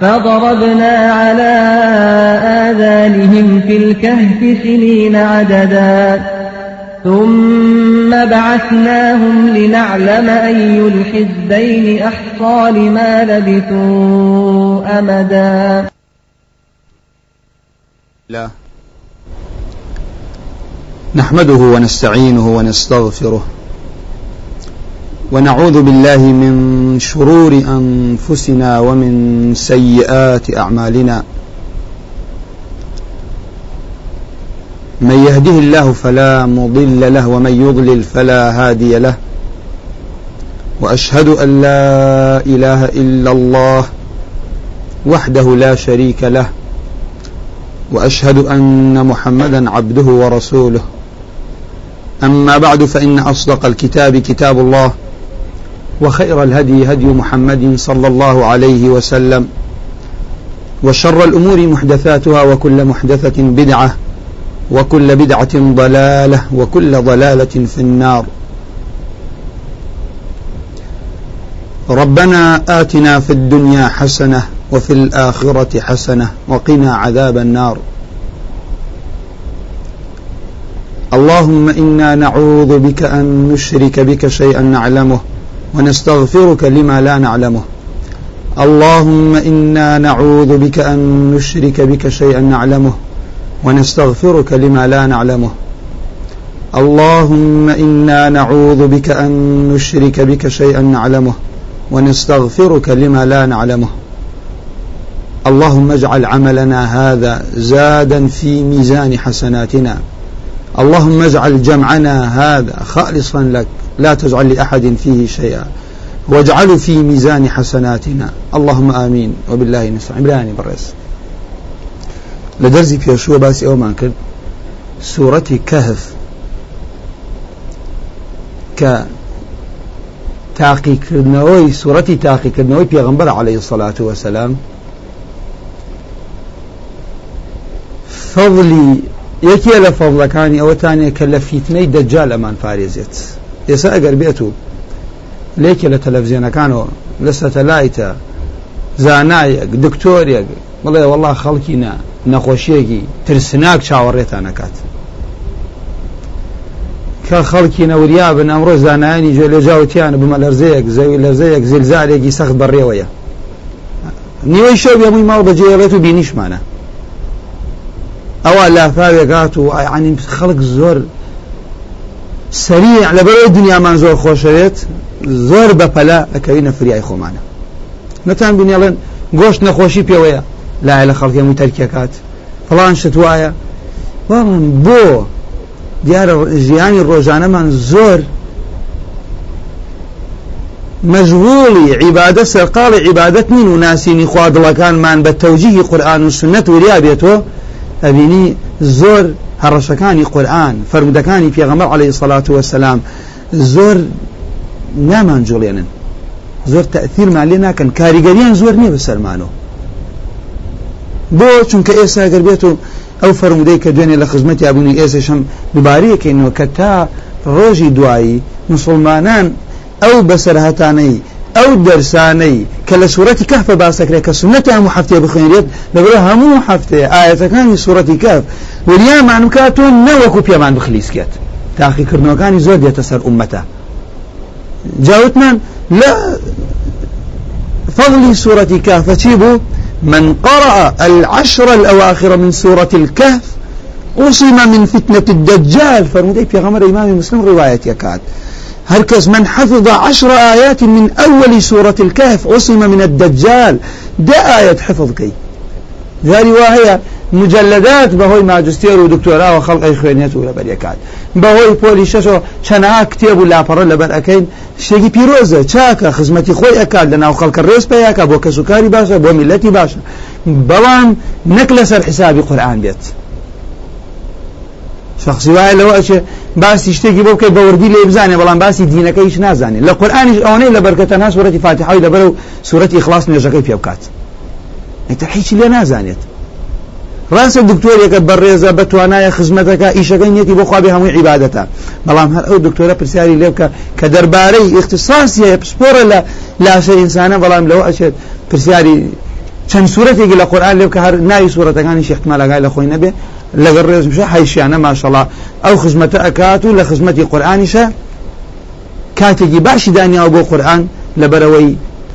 فضربنا على آذانهم في الكهف سنين عددا. ثم بعثناهم لنعلم أي الحزبين أحصى لما لبثوا أمدا. لا. نحمده ونستعينه ونستغفره. ونعوذ بالله من شرور أنفسنا ومن سيئات أعمالنا. من يهده الله فلا مضل له ومن يضلل فلا هادي له. وأشهد أن لا إله إلا الله وحده لا شريك له. وأشهد أن محمدا عبده ورسوله. أما بعد فإن أصدق الكتاب كتاب الله. وخير الهدي هدي محمد صلى الله عليه وسلم وشر الأمور محدثاتها وكل محدثة بدعة وكل بدعة ضلالة وكل ضلالة في النار. ربنا آتنا في الدنيا حسنة وفي الآخرة حسنة وقنا عذاب النار. اللهم إنا نعوذ بك أن نشرك بك شيئا نعلمه ونستغفرك لما لا نعلمه. اللهم إنا نعوذ بك أن نشرك بك شيئا نعلمه ونستغفرك لما لا نعلمه. اللهم إنا نعوذ بك أن نشرك بك شيئا نعلمه ونستغفرك لما لا نعلمه. اللهم اجعل عملنا هذا زادا في ميزان حسناتنا. اللهم اجعل جمعنا هذا خالصا لك لا تجعل لأحد فيه شيئا. واجعله في ميزان حسناتنا. اللهم آمين. وبالله نستعين. براني برس لدرزي بيشوه باسي أو مانكر سورة كهف ك تاقیکردنەوەی سوورەتی تاقیکردنەوەی پێغمبەر عليه الصلاة والسلام. فضلی یەکێ لە فەڵەکانی ئەوەتانێ کە لە فیتنەی دەجا لەمان پارێزێت. ئێستا ئەگەر بێت و لێکێ لە تەلەڤزیۆنەکانەوە لە سەتەلایتە زانایەک دکتۆرێک بڵێ وەڵا خەڵکی نە نەخۆشیەکی ترسناک چاوەڕێتان نکات کە خەڵکی نەوریا بن ئەمڕۆ زانایانی ژێ لێجاوتیانە بمە لەرزەیەک زەوی لەرزەیەک زیلزارێکی سەخت بەڕێوەیە نیوەی شەو هەمووی ماڵ بەجێڵێت و بینیشمانە. ئەوە لافاوێکات و ئاینی خەڵک زۆر سەریع لەبەرەوەی دنیامان زۆر خۆشەوێت زۆر بەپەلا ئەکەوینە فریای خۆمانە نەتان بینێڵێن گۆشت نەخۆشی پێوەیە لای لە خەڵکی هەمووی تەرکێکات فڵان شت وایە بەڵام بۆ دیارە ژیانی ڕۆژانەمان زۆر مەژغوڵی عیبادە سەرقاڵی عیبادەت نین و ناسینی خوادڵەکانمان بە تەوجیهی قورآن و سنەت وریا بێتەوە ئەبینی زۆر هەڕەشەکانی قورآن فرمودەکانی پێغەمبەر عەلەیهی سەڵات وەسەلام زۆر نامان جوڵێنن. زۆر تەثیرمان لێ ناکەن. کاریگەریان زۆر نییە بەسەرمانەوە بۆ چونکە ئێستا گەر بێت و ئەو فرمودەی کە دوێنێ لە خزمەتی یابوونی ئێسێشم دووبارەیەکەینەوە کە تا ڕۆژی دوایی مسلمانان ئەو بەسەرهەتانەی ئەو دەرسانەی کە لە سوورەتی کەف باسەکرێت کە سنەتی هەموو هەفتەیە بخوێنرێت لەبەر هەموو هەفتەیە ئاەتەکانی سوورەتی کەف وریامان کاتۆ نەوەکو پێمان بخلیسکێت تاقیکردنەوەکانی زۆر دێتە سەر ئومەتە جاوتمان لا. فضل سورة كهف چی بوو من قرأ العشر الأواخر من سورة الكهف أصم من فتنة الدجال. فرمودي في غمر إمام مسلم رواية يكاد. هركز من حفظ عشر آيات من أول سورة الكهف عصم من الدجال. ده آية حفظ كي ذا رواية مجلدات بەهۆی ماجستێر و دکتۆرا و خەڵقی خوێنێت و لەبەر یکات بەهۆی پۆلی شەشەوە چەنها کتێب و لاپەڕە لەبەر ئەەکەین شتێکی پیرۆزە چاکە خزمەتی خۆی ئەکات لە ناو خەڵکە ڕێز پیاکە بۆ کەسوکاری باشە بۆ میلەتی باشە قورآان بێت شخصی وایە لەوە ئەچێ باسی شتێکی بۆ بکەی بەوردی لێ بزانێ بەڵام باسی دینەکە هیچ نازانێت لە قورآانیش ئەوەی لە بەرکەتەنها سوورەتی فاتحای دەبەر و سوورەتی خلاص نێژەکەی پێ بکات. ئەتە هیچی لێ نازانێت. ڕاستە دکتۆرێکە بەڕێزە بە توانایە خزمەتەکە ئیشەکەی نیەتی بۆ خوابی هەمووی عیباەتە بەڵام هەر ئەو دکتۆرە پرسیاری لێ بکە کە دەربارەی اختصاسیە پسپۆرە لە لاشە ئینسانە بەڵام لەوە ئەچێت پرسیاری چەند سوورەتێکی لە قورآن لێ بکە هەر ناوی سوورەتەکانی شێختمالەگای لە خۆی نەبێ. لەگەر ڕێز بشە حیشیانە ماشەڵا ئەو خزمەتە ئەکات و لە خزمەتی قورآانیشە کاتێکی باشی دانیاوە بۆ قورآن لەبەرەوەی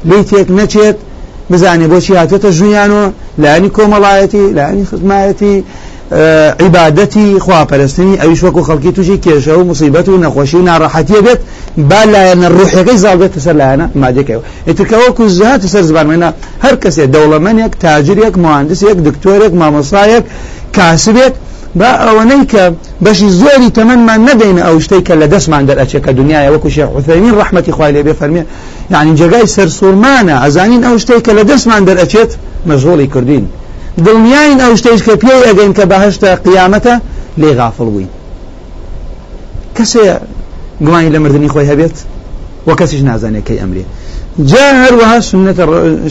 لی تێک نەچێت بزانێ بۆچی هاتێتە ژویانەوە لایانی کۆمەڵایەتی لایانی خزمایەتی عیبادەتی خواپەرستنی ئەویش وەکو خەڵکی توشی کێشە و مصیبەت و نەخۆشی و ناڕەحەتیە بێت با لایەنە ڕوحەکەی زاڵ بێت سەر لایەنە مادێکەوە ئترکەوەکو زیات سەر زبانمێنە هەر کەسێ دەوڵەمەنێک تاجرێک مهندسێک دکتۆرێک مامۆسایەک کاسبێک با ئەوەنەی کە بەشی زۆری تەمەمان نەدەینە ئەو شتەی کە لە دەستمان دەرئەچێت کە دنیای وەکو شێخ عوثەیمین ڕەحمەتی خوای لێ بێ فەرمێ یعنی جێگای سەرسوورمانە ئەزانین ئەو شتەی کە لە دەستمان دەرئەچێت مەژۆڵی کردین دڵنیاین ئەو شتەیش کە پێی ئەگەین کە بەهشتا قیامەتە لێ غافڵ بووین. کەسێ گومانی لە مردنی خۆی هەبێت؟ وە کەسیش نازانێت کەی ئەمرێ. جا هەروەها سنەتە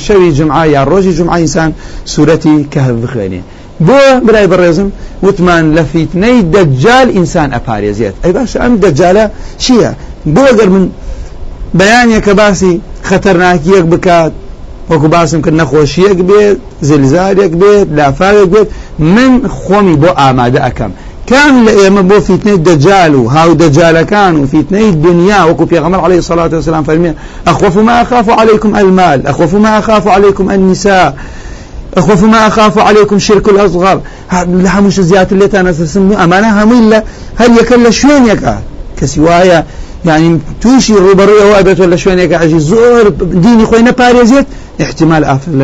شەوی جمعە یا ڕۆژی جمعە ئینسان سوورەتی کە هەب بخوێنێ. بۆ برای بەڕێزم وتمان لە فیتنەی دەجال ئینسان ئەپارێزێت ئەی باش ئەم دەجالە چییە؟ بۆ گەر من بەیانێکە باسی خەتەرناکیەک بکات وەکو باسم کرد نەخۆشیەک بێت زلزارێک بێت لافاوێک بێت من خۆمی بۆ ئامادە ئەەکەم. كان لئێمە بۆ فیتنەی دەجال و هاو دەجالەکان و فیتنەی دنیا وەکو پێغەمبەر عليه الصلاة والسلام فەرمێ أخوف ما أخاف عليكم المال أخوف ما أخاف عليكم النساء أخوف ما أخاف عليكم شرك الأصغر. لهمش زيادة اللي تنسسم أمانة هم إلا هل يكل شوين يكا كسوايا يعني توشي ڕوبەڕوی ئەوە بێت لە شوێنێکە ئەژی زۆر دینی خۆی نەپارێزێت احتمال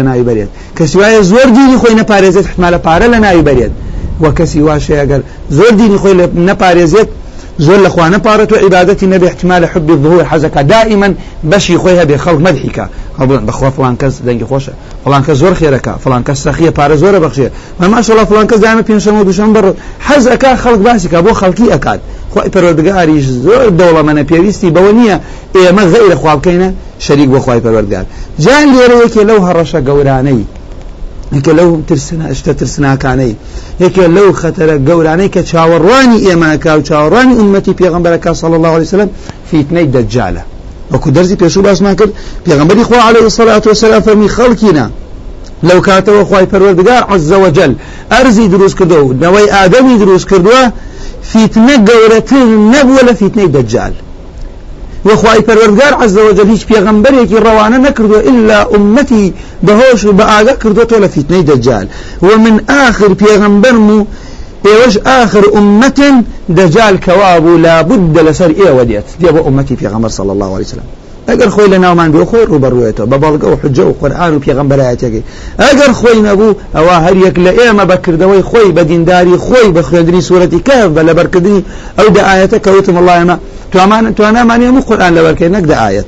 ناوی بەرێت کەسی وایە زۆر دینی خۆی نەپارێزێت احتمالە پارە لە ناوی بەرێت وە کەسی واشەیە ئەگەر زۆر دینی خۆی نەپارێزێت زۆر لە خوانە پارەت و احتمال حب الظهور حەزەکە دائما بەشی خۆی هەبێ خەڵک مەدحیکە هەڵبڵن بەخوا فلان کەس دەنگی خۆشە فلان کەس زۆر خێرەکە فلان کەس سەخیە پارە زۆرە بەخشێ ماشەڵڵا فلان کەس دائما پێنجشەمە و دووشەمە بڕ حەزەکە خەڵک باسیکە بۆ خەڵکی ئەکات خۆی پەروەردگاریش زۆر دەوڵەمەنە پێویستی بەوە نییە ئێمە غەیرە خوا بکەینە شەریک بۆ خی پەروەردگار جان لێرە یەکێ لەو هەڕەشە گەورانەی یەکە لەو شتە ترسناکانەی. یەکێ لەو خەتەرە گەورانەی کە چاوەڕوانی ئێمەکە و چاوەڕوانی ئومەتی پێغمبەرەکە صڵ الله عليه وسلم فیتنەی دەجالە وەکو دەرزی پێشوو باسمان کرد پێغمبەری خوا عليه الصلاة والسلام فەرمی خەڵکینە لەو کاتەوە خی پەروەردگار عز وجل ئەرزی دروست کردو و نەوەی ئادەمی دروست کردووە فیتنە گەورەتر نەبووە لە فیتنەی دەجال وخوای پەروەردگار عز وجل هیچ پێغەمبەرێکی ڕەوانە نەکردو إلا ئومەتی بەهۆش و بە ئاگا کردوتۆ لە فیتنەی دەجال. ومن آخر پێغەمبەرم و ئێوەش آخر أمة دجال كواب لا بد لسر إيه وديت دي أبو أمتي غمر صلى الله عليه وسلم. ئەگەر خۆی لە ناومان بێ خۆی ڕوبەڕوێتەوە بە بەڵگە و حجە و قورآن و پێغمبەرایەتێکی ئەگەر خۆی نەبوو ئەوە هەر یەک لە ئێمە بەکردەوەی خۆی بە دینداری خۆی بە خوێندنی سوورەتی کەف بە لەبەرکردنی ئەو دە ئاەتە کەوتم الله ئێمە توانمان توانامانی هەموو قورآن لەبەرکەی نەک دە ئاەت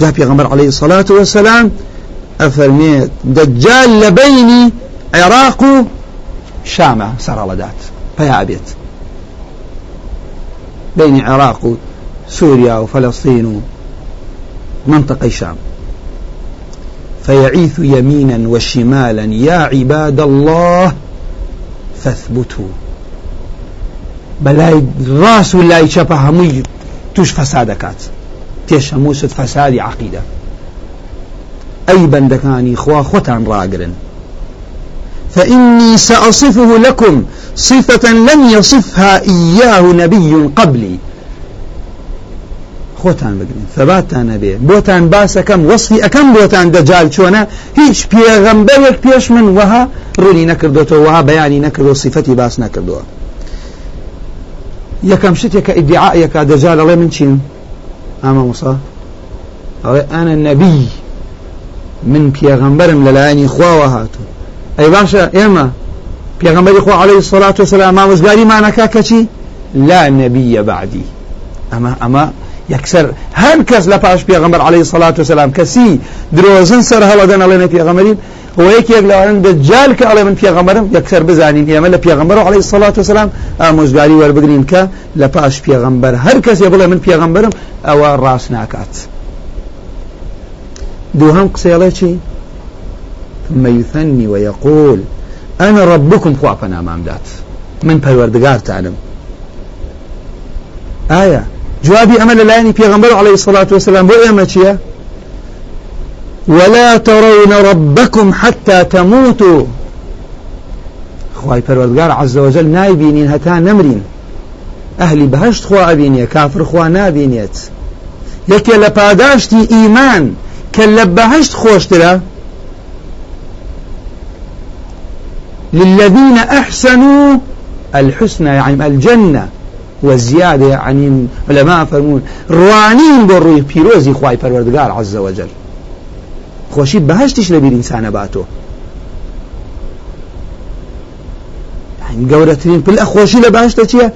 جا پێغمبەر عليه الصلاة والسلام ئەفەرمێت دەجال لە بینی عێراق و شامە سەرەڵەدات پیا بێت بين عراق وسوريا وفلسطين منطقة الشام فيعيث يمينا وشمالا يا عباد الله فاثبتوا. بەلای ڕاست و لای چەپە هەمووی توش فەسا دەکات تێش هەمووست فەسادی عقیدە ئەی بەندەکانی خوا خۆتان ڕاگرن فإني سأصفه لكم صفة لم يصفها إياه نبي قبلي. خۆتان بگرن. ثباتان نەبێ. بۆتان باسەکەم وەصفی ئەەکەم بۆتان دەجال چۆنە هیچ پێغەمبەرێک پێش من وەها ڕوونی نەکردوەوە وها بەیانی نەکردو صفەتی باس نەکردووە. یەکەم شتێک کە ئیدعاەکە دەجال ئەڵێ من چیم؟ ئامە موسا؟ ئەڵێ ئەنە نەبی من پێغەمبەرم لەلایەنی خواوە هاتوو ئەی باشە ئێمە پێغەمبەری خۆ عليه الصلاة والسلام مانەکە کەچی لا نبي بعدي أما أما کەس لە پاش پێغمبەر عليه سڵات و سلام کەسی درۆزن سەر هەڵەدەن ئەڵێنە پێغەمەرین و یەکێک لەوانن دەجال کە ئەڵێ من پێغەمبەرم یەکسەر بزانین ئێمە لە پێغەمبەر عليه الصلاة والسلام. وەربگرین کە لە پاش پێغەمبەر هەر کەسێ بڵێ من پێغەمبەرم ئەوە ڕاست ناکات دووهەم قسەڵێ چی ثم يثني ويقول أنا ربكم خوا پەنامام دات من پەروەردگارتانم ئایا جوابی ئەمە لەلایەنی پێغەمبەر عليه الصلاة والسلام بۆ ئێمە ولا ترون ربكم حتى تموتوا. خواهي پروردگار عز وجل نايبينين هتا نمرين أهلي بهشت خوا أبينيه كافر خوا نابينيت يكي لپاداشتي إيمان كلا بهشت خوشترا للذين أحسنوا الحسنى يعني الجنة. والزيادة يعني علماء فرمون روانين بروي بيروزي خواهي پروردگار عز وجل. خۆشی بەهشتیش لەبیر ئینسانە باتۆ. گەورەترین پل خۆشی لە باشتە چییە؟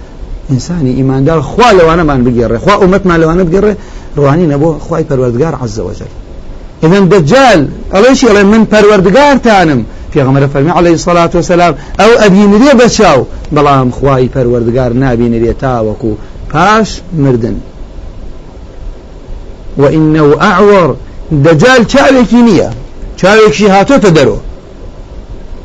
ئینسانی ئیماندار خوا لەوانەمان بگەڕێ خوا ئومەتمان لەوانە بگەڕێ ڕوانی نەبوو خوای پەروەردگار عز وجل. إذن دجال أليش يلا من پروردگار في غمر فرمي عليه أو أبين لي بشاو بلام خواي پروردگار نابين لي تاوكو باش مردن. وإنه أعور. دەجال چاوێکی نییە. چاوێکی هاتۆتە دەرۆ.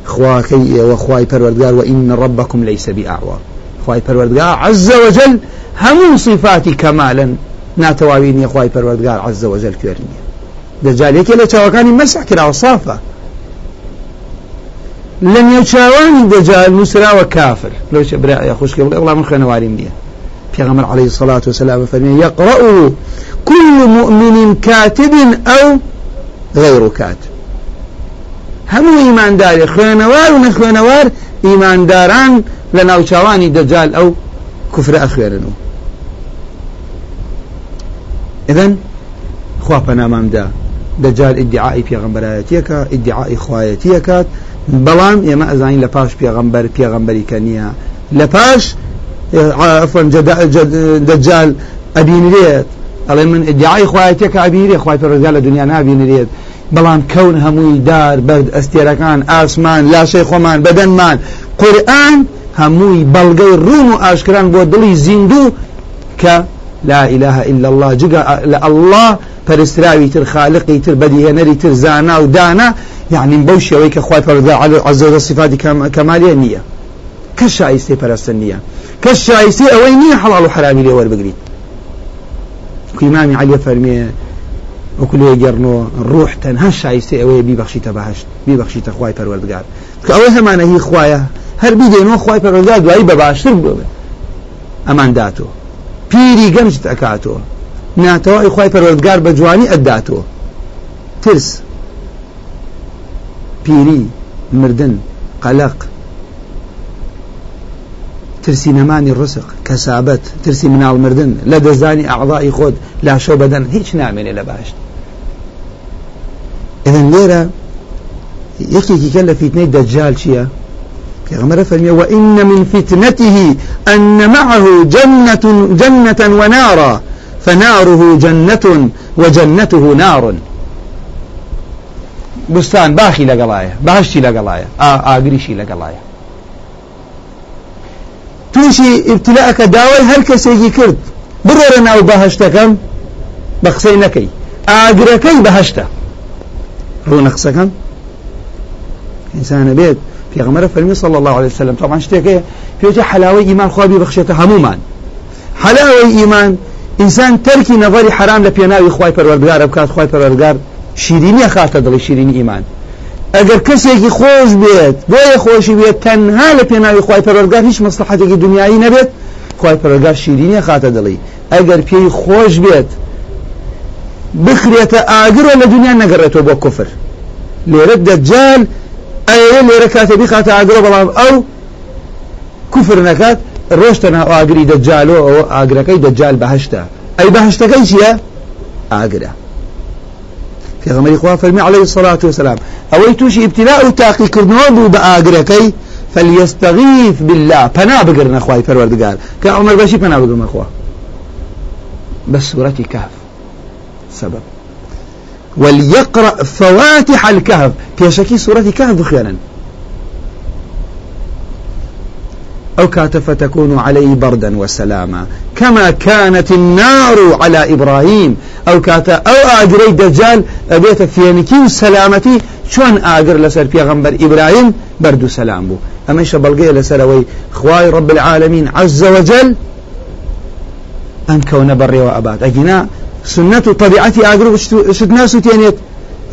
خواکەی ئێوە خوای پەروەردگار وئین ڕبکم لەیسە بئاوە خوای پەروەردگار عز وجل هەموو صفاتی کەمالن ناتەواوی نییە خوای پەروەردگار عز وجل کوێر نییە. دەجالێکی لە لە نێوچاوانی دەجال نووسراوە کافر لەوچە برایە خوشکە بڵێ وڵام من خوێنەواریم نییە پێغەمبەر عليه الصلاة والسلام فەرمێ يقرأ كل مؤمن كاتب أو غير كاتب. هەموو ئیماندارێ خوێنەوار و نەخوێنەوار ئیمانداران لە ناوچاوانی دەجال ئەو کوفرە ئەخوێنن إذن خوا پەنامامدا دەجال ئیدعای پێغەمبەرایەتیەکە ئیدعای خوایەتیەکات بەڵام ئێمە ئەزانین لە پاش پێغەمبەر پێغەمبەری کە نییە. لە پاش عفوا دەجال ئەبینرێت. ئەڵێ من ئیدعای خوایەتێکە ئەبیرێ خوای پەرۆزگار لە دنیا نابینرێت. بەڵام کەون هەمووی دار بەرد ئەستێرەکان ئاسمان لاشەی خۆمان بەدەنمان. قورئان هەمووی بەڵگەی ڕوون و ئاشکران بۆ دڵی زیندوو کە لا إله إلا الله جگە لە الله پەرستراوی تر خالقی تر بەدیهێنەری تر زانا و دانا يعني بەو شێوەی کە خوای پەرۆزگار عز وجل صفاتی کەمالیە نییە. کە شایستی پەرستن نییە. کە شایستی ئەوەی نییە حەڵال و حرامی لێ وەربگریت. إمامي علي فرمي وكل يجرنو روح تنها شايسته أوي بيبخشيته بهشت بيبخشيته خواي پروردگار كأوي همان هي خوايا هر بيدينو خواي پروردگار دوائي بباشتر أمان داتو پیری گەمجت ئەکاتەوە ناتەوەی خی پەروەردگار بە جوانی ئەداتەوە ترس پیری مردن قەلق ترسی نەمانی ڕسق کەسابەت ترسی مناڵ مردن لە دەزانی ئاعضای خۆت لاشۆ بەدەن هیچ نامێنێ لە باشت إذن لێرە یەکێکی کە لە فیتنەی دەجال چییە پێغمبەر فەرمیێ وإن من فتنته أن معه جنة جنة ونارا. فناره جنة وجنته نار. بستان لەگەڵایە ئاگریشی لەگەڵایە تووشی ئبتلاەکە داوای هەر کەسێکی کرد بڕۆرە ناو بەهشتەکەم بە قسەی نەکەی ئاگرەکەی ڕوونە قسەکەم ئینسانە بێت پێغمەرە فەرمی صلى الله عليه وسلم طبعا شتێکەیە. پێوتە حلاوەی ئیمان خوابی بەخشێتە هەمومان. حلاوەی ئیمان ئینسان تەرکی نەڤەری حرام لە پێناوی خوای پەروەردگارە بکات خوای پەروەردگار شیرینی خاتە دڵی شیرینی ئیمان. ئەگەر کەسێکی خۆش بێت بۆیە خۆشی بێت تەنها لە پێناوی خی پەرۆرگار هیچ مەسلحەتێکی دنیایی نەبێت خی پەرۆرگار شیرینە خاتە دڵی. ئەگەر پێی خۆش بێت بخرێتە ئاگرۆ لە دنیا نەگەڕێتەوە بۆ کوفر لێرە دەجال ئەوە لێرە کاتە بیخاتە ئاگرۆ بەڵام ئەو کوفر نەکات ڕۆشتە ناو ئاگری دەجالۆ ئەوە ئاگرەکەی دەجال بەهشتا ئەی بەهشتەکەی چییە ئاگرە پێغەمەری خوا فەرمی عليه الصلاة والسلام ئەوەی تووشی ابتلاء و تاقیکردنەوە بوو بە ئاگرەکەی فليستغيث بالله. پنا بگرنە خوای پەروەردگار کە عمر بەشی پنا بگرنە خوا بە سورەتی کاف سبب. وليقرأ فواتح الكهف. شكي سورة كهف بخيرا أو كات فتكون عليه بردا وسلاما. كما كانت النار على إبراهيم. أو كات أو آجري دجال أبيت فينكي سلامتي. شون آجر لسر غنبر إبراهيم برد سلام بو. أما إيش بلقي لسروي خواي رب العالمين عز وجل أن كون بري وأبات أجنا سنة طبيعتي آجر شد ناس تينيت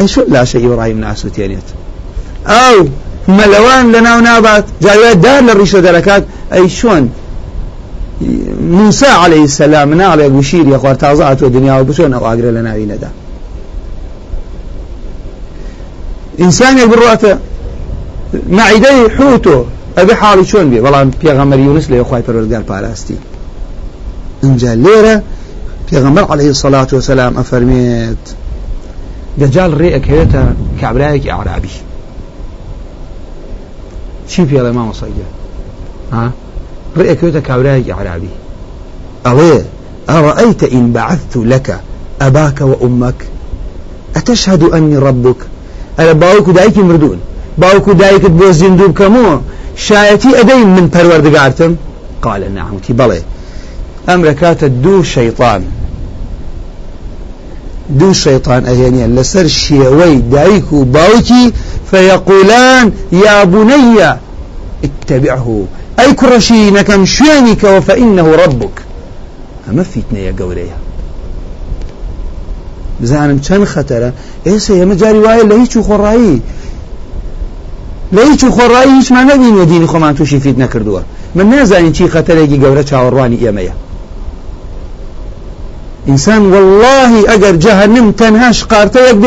إيش لا شيء إبراهيم ناس تينيت أو ملوان لنا ونابات. جايات دار للرشد دركات أي شون؟ موسى عليه السلام نال بشير يا خوار تازعت الدنيا وبشون أو أقرأ لنا دا. إنسان يقول معدي حوتو. أبي حالي شون بي؟ والله بيغمر يونس لي أخوي فرودقال بالاستي انجا ليرة بيغمر عليه الصلاة والسلام أفرميت دجال ريئك هيتا كعبرايك أعرابي چی پێڵێ مامۆسەگە ڕێکوێتە کابراایکی عرابی ئەڵێ أرأيت إن بعثت لك أباك وأمك؟ أتشهد أني ربك؟ أنا باوك دايك مردون؟ باوك دايك بو زندوب كمو؟ شايتي أدين من پروردگارتم؟ قال نعم تي بلي. أمركات دو شيطان. دو شيطان أهينيا لسر شيوي دايك باوكي فيقولان يا بني اتبعه. أي كرشي نكم شوينك وفإنه ربك. أما فتنة يا قوليها بزانم چەند خەتەرە ئێستا ئێمە جاری وایە لە هیچ و خۆڕایی لە هیچ و خۆڕایی هیچمان نبینە دینی خۆمان تووشی فیت نەکردووە من نازانین چی خەتەرێکی گەورە چاوەڕوانی ئێمەیە ئینسان واللهی ئەگەر جەهنم تەنها شقارتەیەک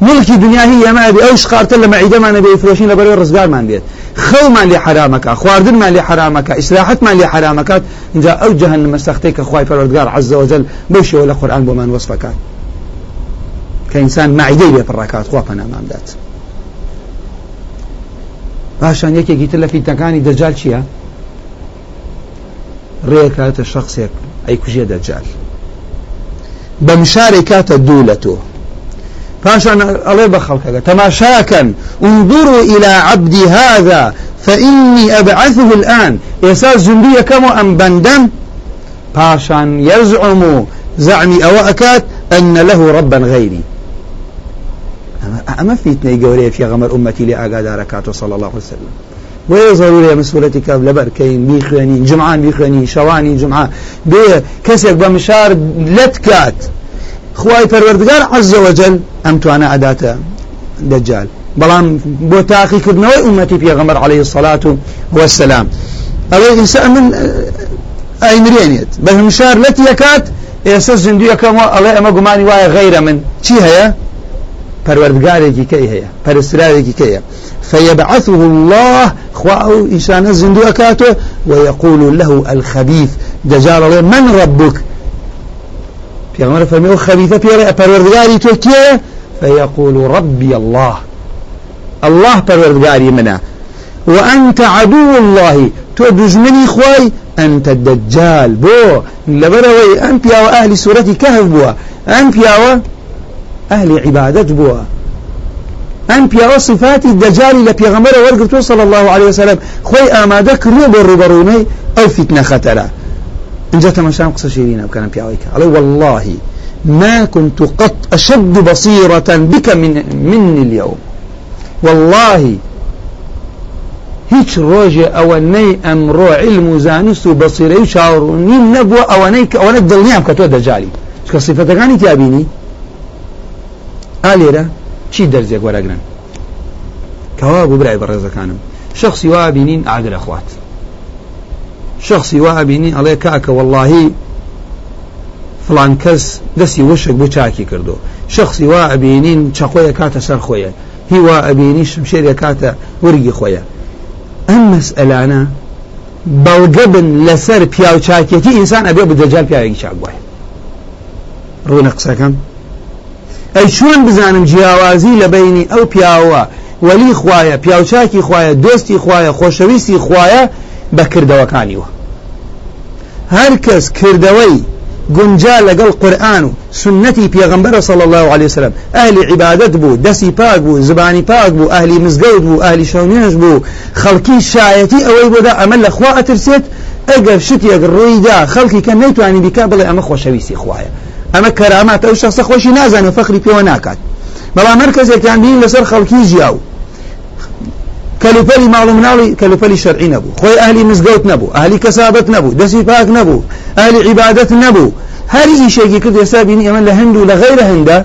ملکی دنیا هی ئەمە بێ ئەو شقارتە لە مەعیدەمانە بێ فرۆشین لە بەرەوەی ڕزگارمان بێت خەومان لێ حرامەکە خواردنمان لێ حرامەکە ئیسلاحەتمان لێ حرامەکات اینجا ئەو جەهنمە سەختەی کە خوای پەروەردگار عەزە وجل بەو شێوە لە قورئان بۆمان وەسفەکات کە ئینسان مەعیدەی بێ پڕاکات خوا پەنامان بدات پاشان یەکێکی تر لە فیتنەکانی دەجال چییە؟ ڕێکاتە شخصێک ئەی کوژێ دەجال بەم شارێک کاتە دوو لە تۆ فاشان الله بخلقك تماشاكا انظروا إلى عبدي هذا فإني أبعثه الآن. يساس زندية كم أم بندم؟ باشان يزعم زعمي أواكات أن له ربا غيري. أما فيتني قولي في غمر أمتي لأقاد ركاته صلى الله عليه وسلم. ويظهر لي مسؤولتك لبركين بيخواني جمعان بيخواني شواني جمعة بي كسك بمشار لتكات. خواي پروردگار عز وجل توانا اداتا دجال بلان بو تاقي كرنوي امتي پیغمبر عليه الصلاة والسلام أو انسان من اي مرينيت بل مشار لتي يكات ئێستا زیندویەکەم ئەڵێ ئەمە گومانی وایە غیرە من. چی هەیە؟ پەروەردگارێکی کەی هەیە پەرستراوێکی کەیە فيبعثه الله خواء إنسان الزندوء كاته ويقول له الخبيث دجال من ربك پیغمبر فرمي خبيثة بيري پروردگاري تو كيه فيقول ربي الله. الله پروردگاري منا وأنت عدو الله. تو دجمني خواي أنت الدجال بو لبروي أنبيا وأهل سورة كهف بوا أنبيا وأهل عبادة بوا أنبيا وصفات الدجال لبيغمبر ورقبتو صلى الله عليه وسلم. خوي آمادك روب الربروني أو فتنة خطرة إن جاءت مشان قصة شيرين أو كان بيعويك علي والله ما كنت قط أشد بصيرة بك من مني اليوم. والله هیچ ڕۆژێ ئەوەنەی ئەمڕۆ علم و زانست و بەسیرەی و چاوڕونیم نەبووە ئەوەنەی ئەوەنە دڵنیام کە تۆ دەجالی کە سیفەتەکانی تیابینی ئالێرە چی دەرزێک وەرەگرن کەوا بوو برای بەڕێزەکانم شخصی وا بینین ئاگرە شخصی وا بینی ئەڵێ کاکە واللهی فلان کەس دەستی وشک بۆ چاکی کردو. شخصی وا ئەبینین چەخۆیە کاتە سەر خۆیە. هی وا ئەبینی شمشێرە کاتە وەرگی خۆیە. ئەم مەسئلانە بەڵگە بن لەسەر پیا و چاکێتی ئینسان ئەبێ بدەجال پیاوێکی چاک وایە ڕوونە قسەکەم. ئەی چۆن بزانم جیاوازی لە بینی ئەو پیاوە وەلی خوایە پیاوچاکی خوایە دۆستی خوایە خۆشەویستی خوایە کردەوەکانیوە. هەر کەس کردەوەی گونجا لەگەڵ قورآن و سنەتی پێغەمبەرە صلی الله عليه وسلم ئەهلی عیبادەت بوو دەستی پاک بوو زبانی پاک بوو ئەهلی مزگەوت بوو ئەهلی شەونێژ بوو خەڵکی شایەتی ئەوەی بۆدا ئەمە لە خوا ئەترسێت ئەگەر شتێک ڕوویدا خەڵکی کە نەیتوانی بیکا بڵێ ئەمە خۆشەویستی خوایە. ئەمە کەرامات ئەو شخصە خۆشی نازانێت فەخری پێوە ناکات. بەڵام هەر کەسێکیان بین لەسەر خەڵکی ژیاو کەلوپەلی ماڵ و مناڵی کەلوپەلی شەرعی نەبوو. خۆی ئەهلی مزگەوت نەبوو ئەهلی کەسابەت نەبوو دەستی پاک نەبوو ئەهلی عیبادەت نەبوو. هەری ئیشێکی کرد ێستا بینی ئەمە لە هەند و لە غیرە هەندە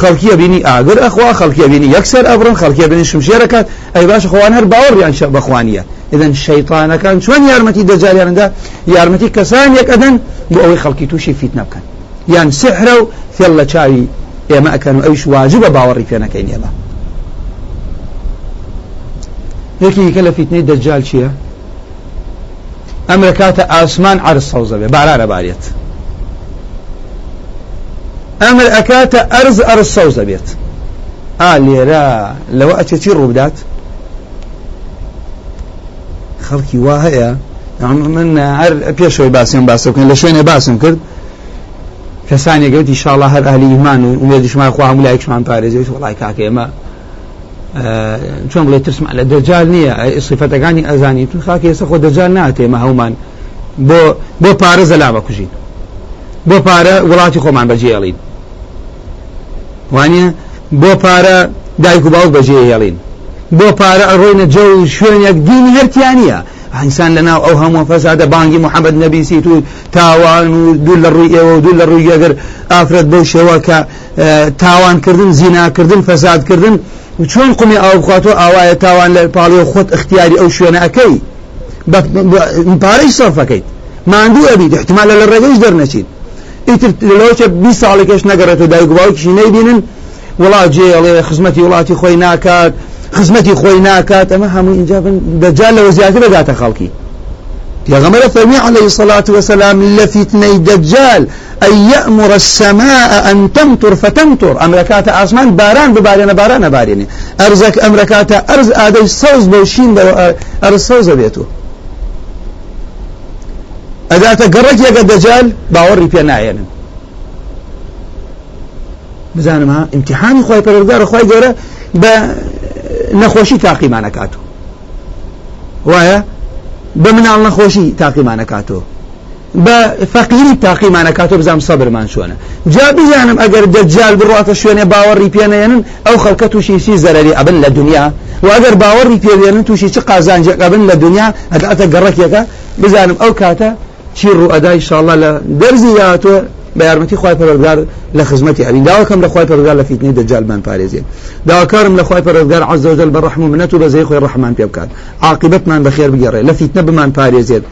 خەڵکیە بینی ئاگر ئەخوا خەڵکیە بینی یەکسەر ئەبرن خەڵکیە بینی شمشێرەکات ئەی باش خۆوان هەر باوەڕیان شە بەخوانیە. إذن شەیطانەکان چۆن یارمەتی دەجاریاندا؟ یارمەتی کەسان یەک ئەدەن بۆ ئەوەی خەڵکی تووشی فیتنە بکەن یان سحرە و فێڵ لە چاوی ئێمە ئەکەن و ئەوش واجبە باوەڕی پێ نەکەین ئێمە. یەکی کە لە فیتنەی دەجال چییە؟ ئەمرە کاتە ئاسمان عرس سەوزە بێ بارانە بارێت ئەمر ئەکاتە ئەرز ئەرز سەوزە بێت. ئا لێرە لەوە ئەچێتی ڕوودات خەڵکی وا هەیە. من هەر پێشەوەی باسیێن باسەکەن لە شوێنێ باسم کرد. کەسانی گەوتی شاڵە هەر ئەهلی ایمان و وێ دشمان خوا هەموو لایکشمان پارێزێت وڵای کاکە ئێمە چۆن بڵێ ترسمان لە دەجال نییە سیفەتەکانی ئەزانی تو خاکە ئێستا خۆ دەجال ناتێمە هەومان بۆ بۆ پارە زەلا بەکوژین. بۆ پارە وڵاتی خۆمان بەجێڵین وانە بۆ پارە دایک و باوک بەجێ هێڵین. بۆ پارە ئەڕۆینە جە و شوێنێک دینی هەرتیانە ئینسان لەناو ئەو هەموو فەسادە بانگی محەممەد نەبیسی تو تاوان و دوو لە ڕووی ئێوە و دوو لە ڕووی ئەگەر ئافرەت بەو شێوە کە تاوانکردن زیناکردن فەسادکردن چۆن قومی ئاو بخاتەوە ئاوایە تاوان پاڵی خۆت اختیاری ئەو شوێنە ئەەکەی پارەی سەرفەکەیت ماندوو ئەبیت احتمالە لە ڕێگەیش دەرنەچیت ئیتر لەوچە بی ساڵێکش نەگەڕێت و دایک باوکیشی نەیبینن وڵات جێڵێ خزمەتی وڵاتی خۆی ناکات خزمەتی خۆی ناکات ئەمە هەموو اینجا دەجال لەوە زیاتر بەداتە خەڵکی. پیغمبر فرمی عليه الصلاة والسلام لفتني دجال أن يأمر السماء أن تمطر فتمطر. أمركات أسمان باران ببارين باران بارين أرزك أمركات أرز آدي صوز بوشين أرز صوز بيتو ئەداتە گەڕێک یەکە دەجال باوەڕی پێ نایەنن بزانم ها امتحانی خۆی پەرۆگارە خۆی گەورە نەخۆشی تاقیمانەکاتەوە وایە؟ بە مناڵ نەخۆشی تاقیمانەکاتەوە بە فەقیری تاقیمانەکاتەوە بزانام سەبرمان چۆنە. جا بزانم ئەگەر دەجال بڕاتە شوێنێ باوەڕی پێنێنن ئەو خەڵکە تووشی سی زەرری ئەبن لە دنیا. و ئەگەر باوەڕی پێێنن تووشی چ قازانجێک ئەبن لە دنیا ئەگەتە گەڕکێکە بزانم ئەو کاتە چی ڕوو ئەدا ئیشاءالله لە دەرزی یاتوە. بە یارمەتی خی پەرۆگار لە خزمەتی ئەبین. داواکەم لە خی پەرۆگار لە فیتنی دەجالمان پارێزێن داواکارم لە خی پەرۆگار عز وجل بە ڕحم و منەت و بە زەی خۆی ڕحمان پێ بکات. عاقبەتمان بەخێر بگەڕێ لە فیتنە بمان پارێزێت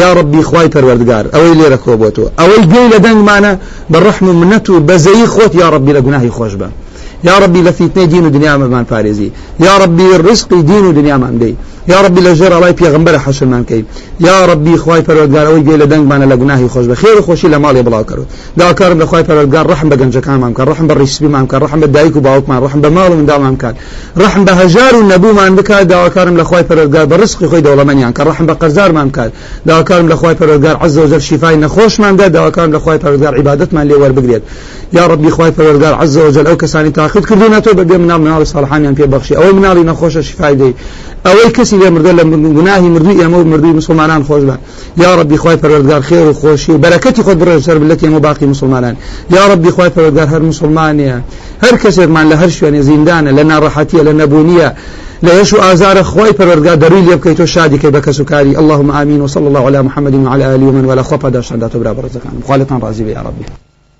یا ڕبی خی پەروەردگار ئەوەی لێرە کۆبەوە ئەوەی گوێی لە دەنگمانە بە ڕحم و منەت و بە زەی خۆت یا ڕبی لە گوناهی خۆش بە. من فارزي يا ربي الرزق دين ودنيا من دي يا ربي لجر الله پیغمبر حشر من كي يا ربي خوای پروردگار اوی گیل دنگ من لگناهی خوش بخیر خوشی لمالی بلا کرد دا کارم لخوای پروردگار رحم بگنج کان من کن رحم بالرسبي من کن رحم بدایک و باوک من. رحم بمال من دام من کن رحم بهجار النبو من بك دا کارم لخوای پروردگار برزق خوی دوله من کن رحم بقرزار من کن دا کارم لخوای پروردگار عز وجل شفای نخوش من ده. دا کارم لخوای پروردگار عبادت من لی ور بگرید. يا ربي خوای پروردگار عز وجل أو کسانی تاخذ کردونه تو بێ مناڵ مناڵی ساڵحانیان بەخشی ئەوەی مناڵی نەخۆشە شفای دەی ئەوەی کەسی لێ مردە لە گوناهی مردووی ئێمە و مردووی مسلمانان خۆش بە یا ربی خوای پەروەردگار خێر و خۆشی و بەرەکەتی خۆت بڕێ سەر بلەت ئێمە باقی مسلمانان. یا ربی خوای پەروەردگار هەر مسلمانیە هەر کەسێکمان لە هەر شوێنێ زیندانە لە ناڕەحەتیە لە نەبوونیە لا يشو آزار خوي پروردگار دروي لي بكيتو شادي كي بك سكاري اللهم آمين وصلى الله على محمد وعلى آله ومن ولا خفا داشان داتو برا برزقان مخالطا راضي يا ربي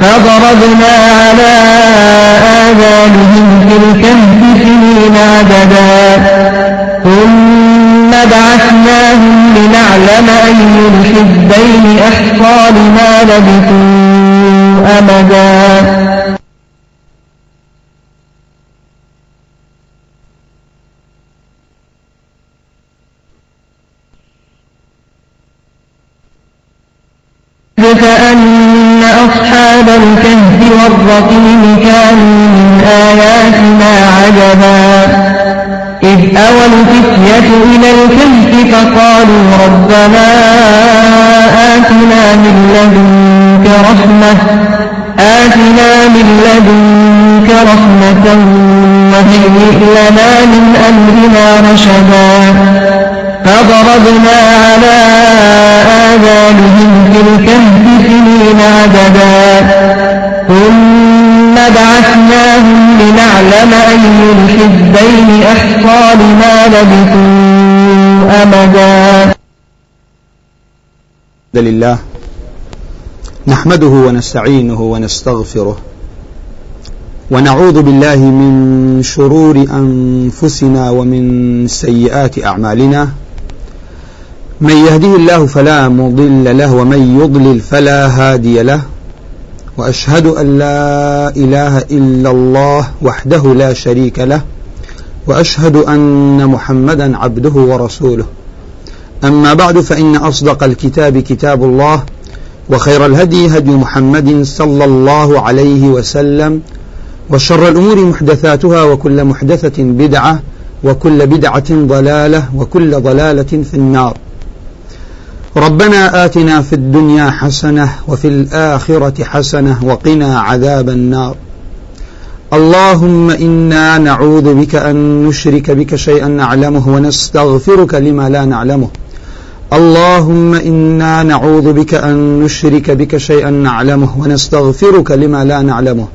فضربنا على آذانهم في الكهف سنين عددا. ثم بعثناهم لنعلم أي الحزبين أحصى لما لبثوا أمدا. نحمده ونستعينه ونستغفره ونعوذ بالله من شرور أنفسنا ومن سيئات أعمالنا من يهده الله فلا مضل له ومن يضلل فلا هادي له وأشهد أن لا إله إلا الله وحده لا شريك له وأشهد أن محمدا عبده ورسوله. أما بعد فإن أصدق الكتاب كتاب الله وخير الهدي هدي محمد صلى الله عليه وسلم وشر الأمور محدثاتها وكل محدثة بدعة وكل بدعة ضلالة وكل ضلالة في النار. ربنا آتنا في الدنيا حسنة وفي الآخرة حسنة وقنا عذاب النار. اللهم إنا نعوذ بك أن نشرك بك شيئا نعلمه ونستغفرك لما لا نعلمه. اللهم إنا نعوذ بك أن نشرك بك شيئا نعلمه ونستغفرك لما لا نعلمه.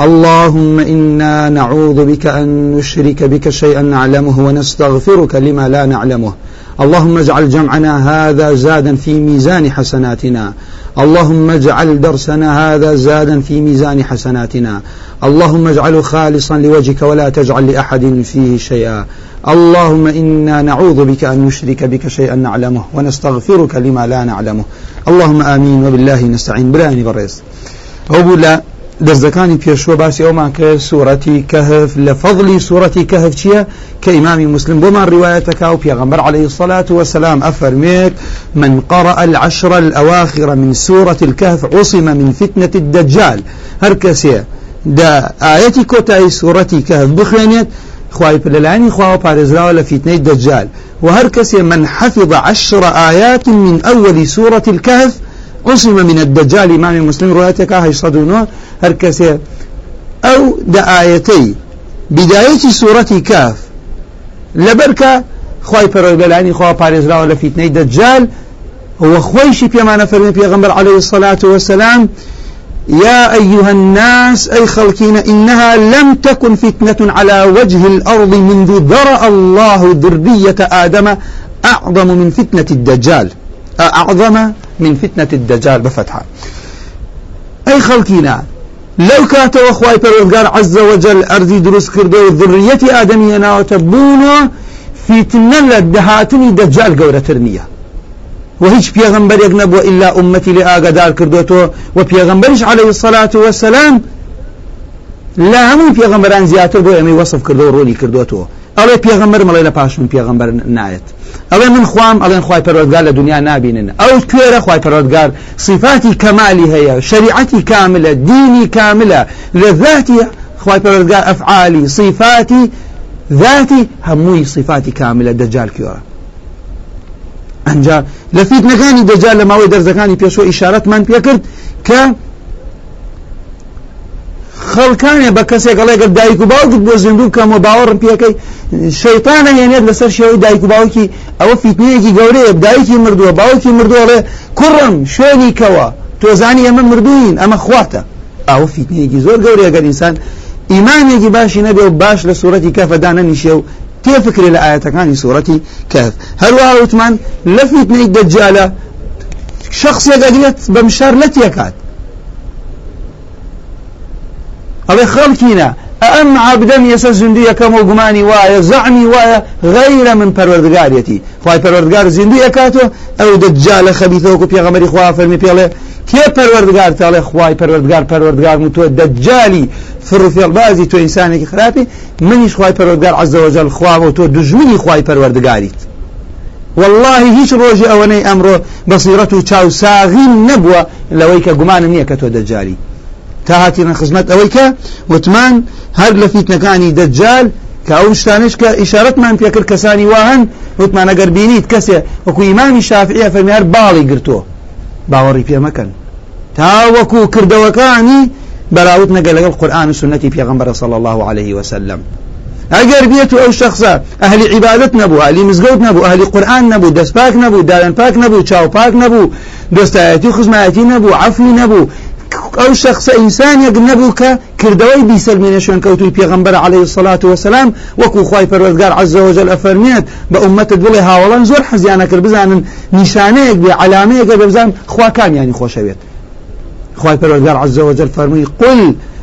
اللهم إنا نعوذ بك أن نشرك بك شيئا نعلمه ونستغفرك لما لا نعلمه. اللهم اجعل جمعنا هذا زادا في ميزان حسناتنا. اللهم اجعل درسنا هذا زادا في ميزان حسناتنا. اللهم اجعله خالصا لوجهك ولا تجعل لأحد فيه شيئا. اللهم إنا نعوذ بك أن نشرك بك شيئا نعلمه ونستغفرك لما لا نعلمه. اللهم آمين. وبالله نستعين. براني بريس أو لا دەستەکانی پێشوە باسی ئەومان کە سوورەتی کەهف لە فەضلی سوورەتی کەهف چییە کە ئیمامی مسلم و پێغمبەر عليه الصلاة والسلام أفرميك من قرأ العشر الأواخر من سورة الكهف عصم من فتنة الدجال. هر كسي دا آيتي كوتاي سورتي كهف بخوانيت خواهي بلالاني خواه بارزراو لفتنة الدجال وهر كسي من حفظ عشر آيات من أول سورة الكهف عصم من الدجال إمام مسلم روايتك هاي صدونه هر كسي أو دآيتي بداية سورة كاف لبركة خواهي پروردگارانی خواه لە فیتنەی دەجال هو خويشي بيما في بيغمبر عليه الصلاة والسلام يا أيها الناس أي خلقين إنها لم تكن فتنة على وجه الأرض منذ ذرأ الله ذرية آدم أعظم من فتنة الدجال. أعظم من فتنة الدجال بفتحة. أي خلقنا لو كاتوا أخواي پروردگار عز وجل أرضي دروس كردو ذرية آدمية ناوتبونو فتنة لدهاتني دجال قورة نییە و هیچ پێغمبەرێک نەبووە ئللا ئومەتی لێ ئاگادار کردوەوە و پێغمبەریش عليه الصلاة والسلام لا هەموو پێغمبەران زیاتر بۆ ئەمەی وەصف کردو ڕۆنی کردوەوە ئەڵێ پێغمبەر مەڵێ پاشون پێغمبەر نایەت. ئەڵێ من خوام ئەڵێن خی پەرۆدگار لە دنیا نبینن ئەو کوێرە خی پەرۆدگار صفاتی کەمالی هەیە شریعەتی کاملە دینی کاملە لە ذاتی ئەفعالی صفاتی ذاتی هەمووی صفاتی کاملە دەجال کوێرە ئەنجا. لە فیتنەکانی دەجال لە ماوەی دەرزەکانی پێشوە ئیشارەتمان پێکرد کە خەڵکانێ بە کەسێک گەڵێگەر دایک و باوکت بۆ زیندوو کەمە باوەڕم پێەکەی شەیتانە هێنێت لەسەر شێوەی دایک و باوکی ئەوە فیتنەیەکی گەورەیە دایکی مردووە باوکی مردووەڵێ کوڕم شوێنی کەوە تۆزانی ئەمە مردوین ئەمە خواتە. ئەوە فیتنەیەکی زۆر گەورەیە گەر ئینسان. ئیمانێکی باشی نەبێ و باش لە سوورەتی کەفەدا نەنیشێ و تێفکرێ لە ئاەتەکانی سوورەتی کەف هەروە وتمان لە فیتنەی دەجالە شخصێک ئەگرێت بەم شار لە تێکات ئەڵێ خەڵکینە ئەم عبدەم یەسە زیندوی یەکەم و گومانی وایە زعمی وایە غەیرە من پەروەردگارەتی خی پەروەردگار زیندوی ئەکاتەوە ئەو دەجالە خەبیتەوەکو پێغەمەری خوا فەرمی پێڵێ کێ پەروەردگار تاڵێ؟ خوای پەروەردگار پەروەردگار و تۆ دەجالی فرفێڵ بازی تۆ ئینسانێکی خراپی منیش خوای پەروەردگار عەزەوەجەل خواوە تۆ دژمنی خوای پەروەردگاریت والله هیچ ڕۆژی ئەوەنەی ئەمڕۆ بەسیرەت و چاو ساغین نەبووە لەوەی کە گومانم نییە کە تۆ دەجاری تا هاتیرە خزمەت ئەوەی کە وتمان هەر لە فیتنەکانی دەجال کە ئەو شتانش کە ئیشارەتمان پێکرد کەسانی واهن وتمان ئەگەر بینیت کەسێ وەکو ئیمامی شافعیە فەرمیار باڵی گرتووە پێ مەکەن تا وەکو کردەوەکانی بەراوت نەگە لەگەڵ قورآن و سنەتی پێغەمبەر الله عليه وسلم. ئەگەر بێت و ئەو شخصە ئەهلی عیبادت نەبوو ئەهلی مزگەوت نەبوو ئەهلی قورآن نەبوو دەست پاک نەبوو دالان پاک نەبوو چاو پاک نەبوو دۆستایەتی و خزمایەتی نەبوو عەفوی نەبوو ئەو شخص ئینسانێک نەبوو کە کردەوەی بیسەلمێنە شوێن کەوتوی پێغەمبەر عليه الصلاة والسلام وەکو خوای پەروەردگار عز وجل ئەفەرمێت بە ئومەتت بڵێ هاوڵان زۆر حەزیانە کرد بزانن نیشانەیەک بێ بزان خوا کامیانی خۆشەوێت پەروەردگار عز وجل فەرمووی قل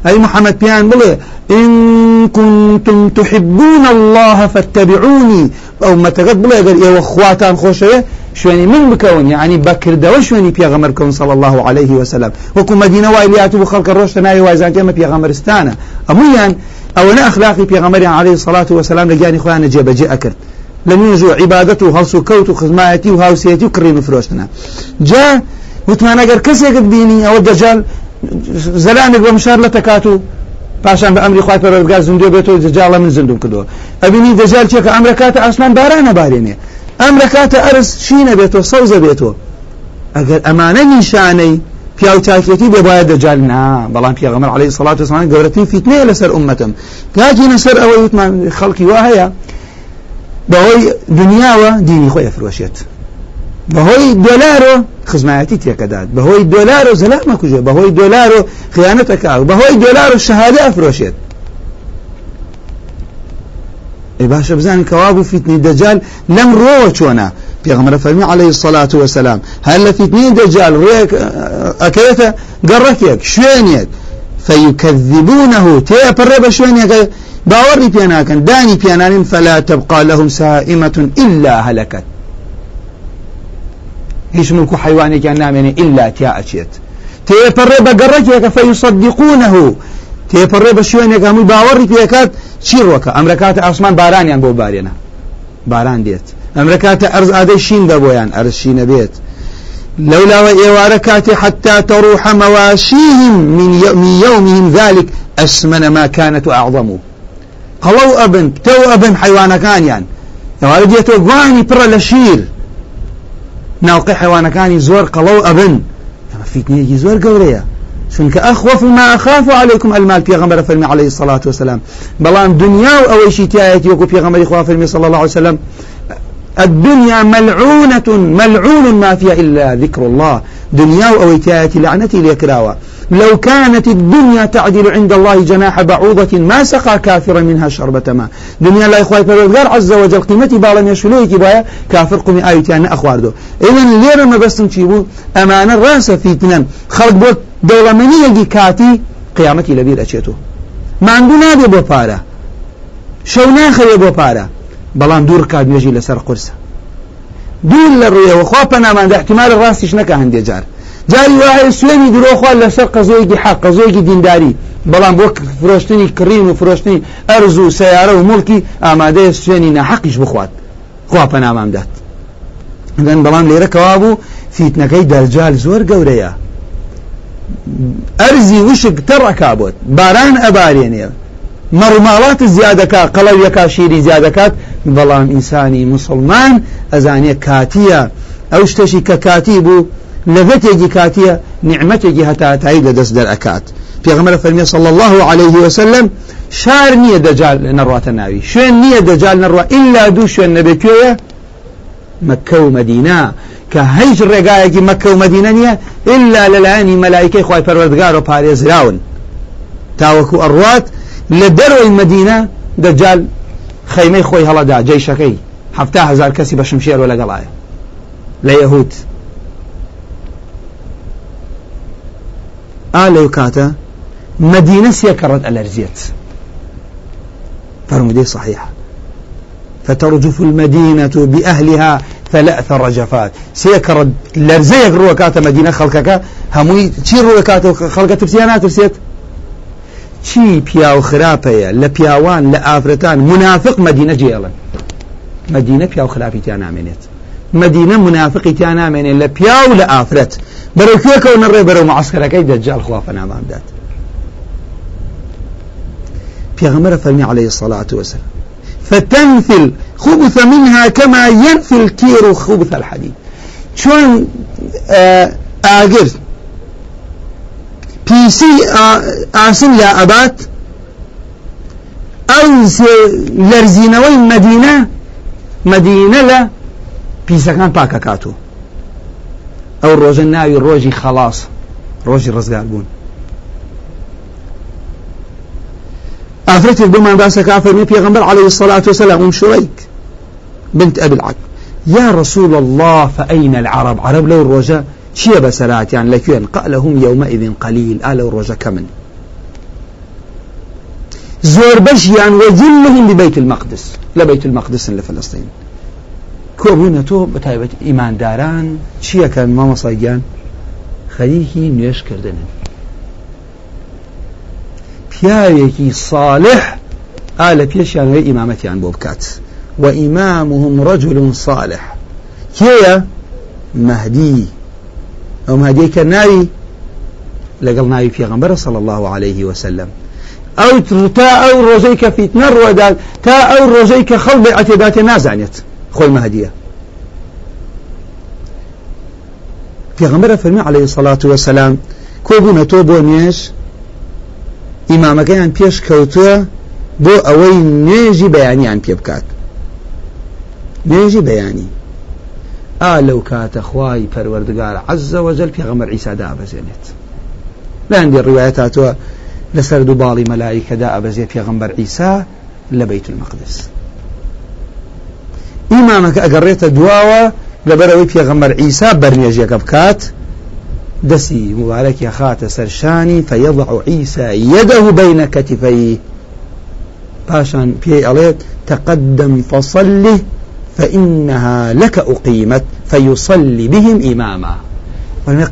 أي محمد بيان بلي إن كنتم تحبون الله فاتبعوني أو ما تقد بلي أقول إيه وخواتان شوێنی من بکەون یعنی بەکردەوە شوێنی پێغەمەرکەون صلى الله عليه وسلم. وەکو مدینە وای لیات و خەڵکە ڕۆشتە ناوی وایزان تێمە پێغەمەرستانە ئەمویان ئەوەنە ئەخلاقی پێغەمەری عليه الصلاة والسلام لە گیانی خۆیانە جێبەجێ ئەکرد لە نوێژ و عیبادەت و هەڵس و کەوت و خزمایەتی و هاوسێتی و کڕین و فرۆشتنە جا وتمان ئەگەر کەسێکت بینی ئەوە دەجال زەلانێک بە مشار لە تەکات و پاشان بە زندێ بێتەوە دەجاڵە من زندوم کردەوە ئەبینی دەجال چێکە ڕکاتە ئاسمان بارانە ئەم ڕکاتە ئەرز شینە بێتەوە سەوزە بێتەوە ئەگەر ئەمانە نیشانەی پیا و چاکێتی بێ باید دەجال نا بەڵام پیاغەمەر عليه سڵات وسمان گەورەترین فیتنەیە لەسەر ئومەتم. کاکینە سەر ئەوەی وتمان خەڵکی وا هەیە بەهۆی دنیاوە دینی خۆی ئەفرۆشێت. بەهۆی دۆلارۆ خزمایەتی تێکەدات. بەهۆی دۆلار و زەلات مەکوژێ بەهۆی دۆلار و خیانەتەکە. بەهۆی دۆلار و شەهادە ئەفرۆشێت. ئەی باشە بزانین کەوا بوو فیتنی دەجال لەم ڕۆوە چۆنە پێغمبەر فەرمی عليه الصلاة والسلام هەر لە فیتنی دەجال ڕێک ئەکەوێتە گەڕەکێک شوێنێک فيكذبونه بە شوێنێکە باوەڕی پێناکەن دانی پێنانین فلا تبقى لهم سائمة إلا هلكت. و حیوانێکیان نامێنێ ئللا تیا ئەچێت تێپەڕێ بە گەڕێکێکە فەیصدقونه تێپەڕێ بە شوێنێک هەمووی باوەڕی پێکات چیرۆکە ئەمرە کاتە ئاسمان بارانیان بۆ بارێنە. باران دێت. ئەمرە کاتە ئەرز ئادەی شین دەبۆیان ئەرشینە بێت. لەولاوە ئێوارە کاتێ حتا تەڕوح مەواشیهم من یومهم ذلك ئەسمەنە ماکانەت و ئاعظەموو قەڵەو ئەبن تەو ئەبن حیوانەکانیان. ئەوارە دێتەوە گوانی پڕە لە شیر. ناوقی حیوانەکانی زۆر قەڵەو ئەبن. ئەمە فیتنەیەکی زۆر گەورەیە. چونکە ئەخوف ما أخاف عليكم المال پێغەمبەر فەرمی عليه الصلاة والسلام. بەڵام دنیا و ئەوەیشی تایەتی وەکو پێغەمبەری خوا فەرمی صلى الله عليه وسلم الدنيا ملعونة ملعون ما فيها إلا ذكر الله. دنيا وأويتات لعنتي ليكراوة لو كانت الدنيا تعدل عند الله جناح بعوضة ما سقى كافرا منها شربة ماء. دنيا لا إخوة فرودگار عز وجل قيمتي بالا يشلوه كبايا كافر قمي آيتان أخواردو إذن ليرا ما بستن تشيبو أمان الراس في تنان خلق بوت دولة منية كاتي قيامتي لبير ما عندنا بي بو بارا شو ناخي بو بارا بەڵام دوور کات نوێژی لەسەر قرسە. دوور لە ڕێەوە خوا پەناماندا احتیمال ڕاستیش نەکە هەندێک جار. جاری وایە سوێنی درۆخوا لەسەر قەزۆیەکی حق قەزۆیەکی دینداری. بەڵام بۆ فرۆشتنی کڕین و فرۆشتنی ئەرز و سیارە و مڵکی ئامادەیە سوێنی نەحەقیش بخوات. خوا پەنامام دات. بەڵام لێرە کەوا بوو فیتنەکەی دەرجال زۆر گەورەیە. ئەرزی وشک تەڕەکا بۆت. باران ئەبارێنێ. مەڕماڵات زیادەکە قەڵەویەکە شیری زیادەکات بەڵام ئینسانی مسلمان ئەزانێ کاتیە. ئەو شتێکی کە کاتی بوو لەڤەتێکی کاتیە نعمەتێکی هەتاتایی لەدەست دەرئەکات پێغمەرە فەرمیە صلى الله عليه وسلم شار نییە دەجال نەڕاتە ناوی شوێن نییە دەجال نەڕوا ئللا دوو شوێن نەبێت پێوە مەکە و مەدینا کە هیچ ڕێگایەکی مەکە و مەدینە نییە ئللا لەلایەنی مەلایکەی خی پەروەردگار و پارێزراون تاوەکو ئەڕوات لە دەروی مدینە دەجال خەیمەی خۆی هەڵەدا جێیشەکەی هەفتا هزار کەسی بە شمشێرۆ لەگەڵایە لە یەهود ئا لەو کاتە مدینە سێکەڕەت ئەلەرزیێت فرمودي صحيحة فترجف المدينة بأهلها ثلاث رجفات. سيكرد لرزيك روكات مدينة خلقك. هموي تشير روكات خلقك ترسيانات ترسيت چی پیا و لە ئافرەتان منافق مدینە جێڵن مدینە پیا و نامێنێت مدینە منافقیتیان نامێنێت لە پیا و لە ئافرەت بەرەو کوێکەوە نەڕێ بەرەو معسکەرەکەی دەجال خوا پەنامامدات في غمرة فرمي عليه الصلاة والسلام فتنفل خبث منها كما ينفي الكير خبث الحديد. شون آقر پیسی ئاسن لا ئەبات ئەو لەرزینەوەی مدینە مدینە لە پیسەکان پاکەکاتەوە ئەو ڕۆژە ناوی ڕۆژی خلاص ڕۆژی ڕزگار بوون. ئافرەتێک بمان باسەکە فەرمی پێغمبەر عليه الصلاة والسلام أم شريك بنت أبي العق يا رسول الله فأين العرب؟ عرب لو الرجاء چییە بەسەراتیان لەکوێن قەلهم یومئذ قلیل ئالە ڕۆژەکە من زۆر بەشیان وەجلهم ببيت المقدس لە بيت المقدس لە فلسطین. کۆبوونە تۆ بە تایبەت ئیمانداران چیەکەن مامەسایگیان خەریکی نوێشکردنن پیاوێکی صالح. ئا لە پێشیانەوەی ئیمامەتیان بۆ بکات وإمامهم رجل صالح. كيا؟ مهدي. ئەو مادەی کە ناوی لەگەڵ ناوی پێغمبەر صلى الله عليه وسلم. ئەو تا ئەو ڕۆژەی کە فیتنە ڕوەدات تا ئەو ڕۆژەی کە خەڵ بێعەتێداتێ نازانێت خۆی مەهدیە پێغمبەر فەرمی عليه الصلاة والسلام کۆبوونە تۆ بۆ نوێژ ئیمامەکەیان پێش کەوتووە بۆ ئەوەی نوێژی بەیانیان پێ بکات. نوێژی بەیانی. ئا لەو کاتە خوای پەروەردگار عز وجل پێغەمبەر عیسا دابەزێنێت. لاندی ڕوایەت هاتووە لەسەر دوو باڵی مەلایکەدا ئەبەزێت پێغەمبەر عیسا لە بەیت المەقدس ئیمامەکە ئەگەڕێتە دواوە لەبەرەوەی پێغەمبەر عیسا بەرنێژیەکە بکات دەسی مبارەکی خاتە سەرشانی فەیەضع عیسا یەدەه بەینە کەتیفەی پاشان پێی ئەڵێت تقدم فصله فإنها لك أقيمت فيصلي بهم إماما.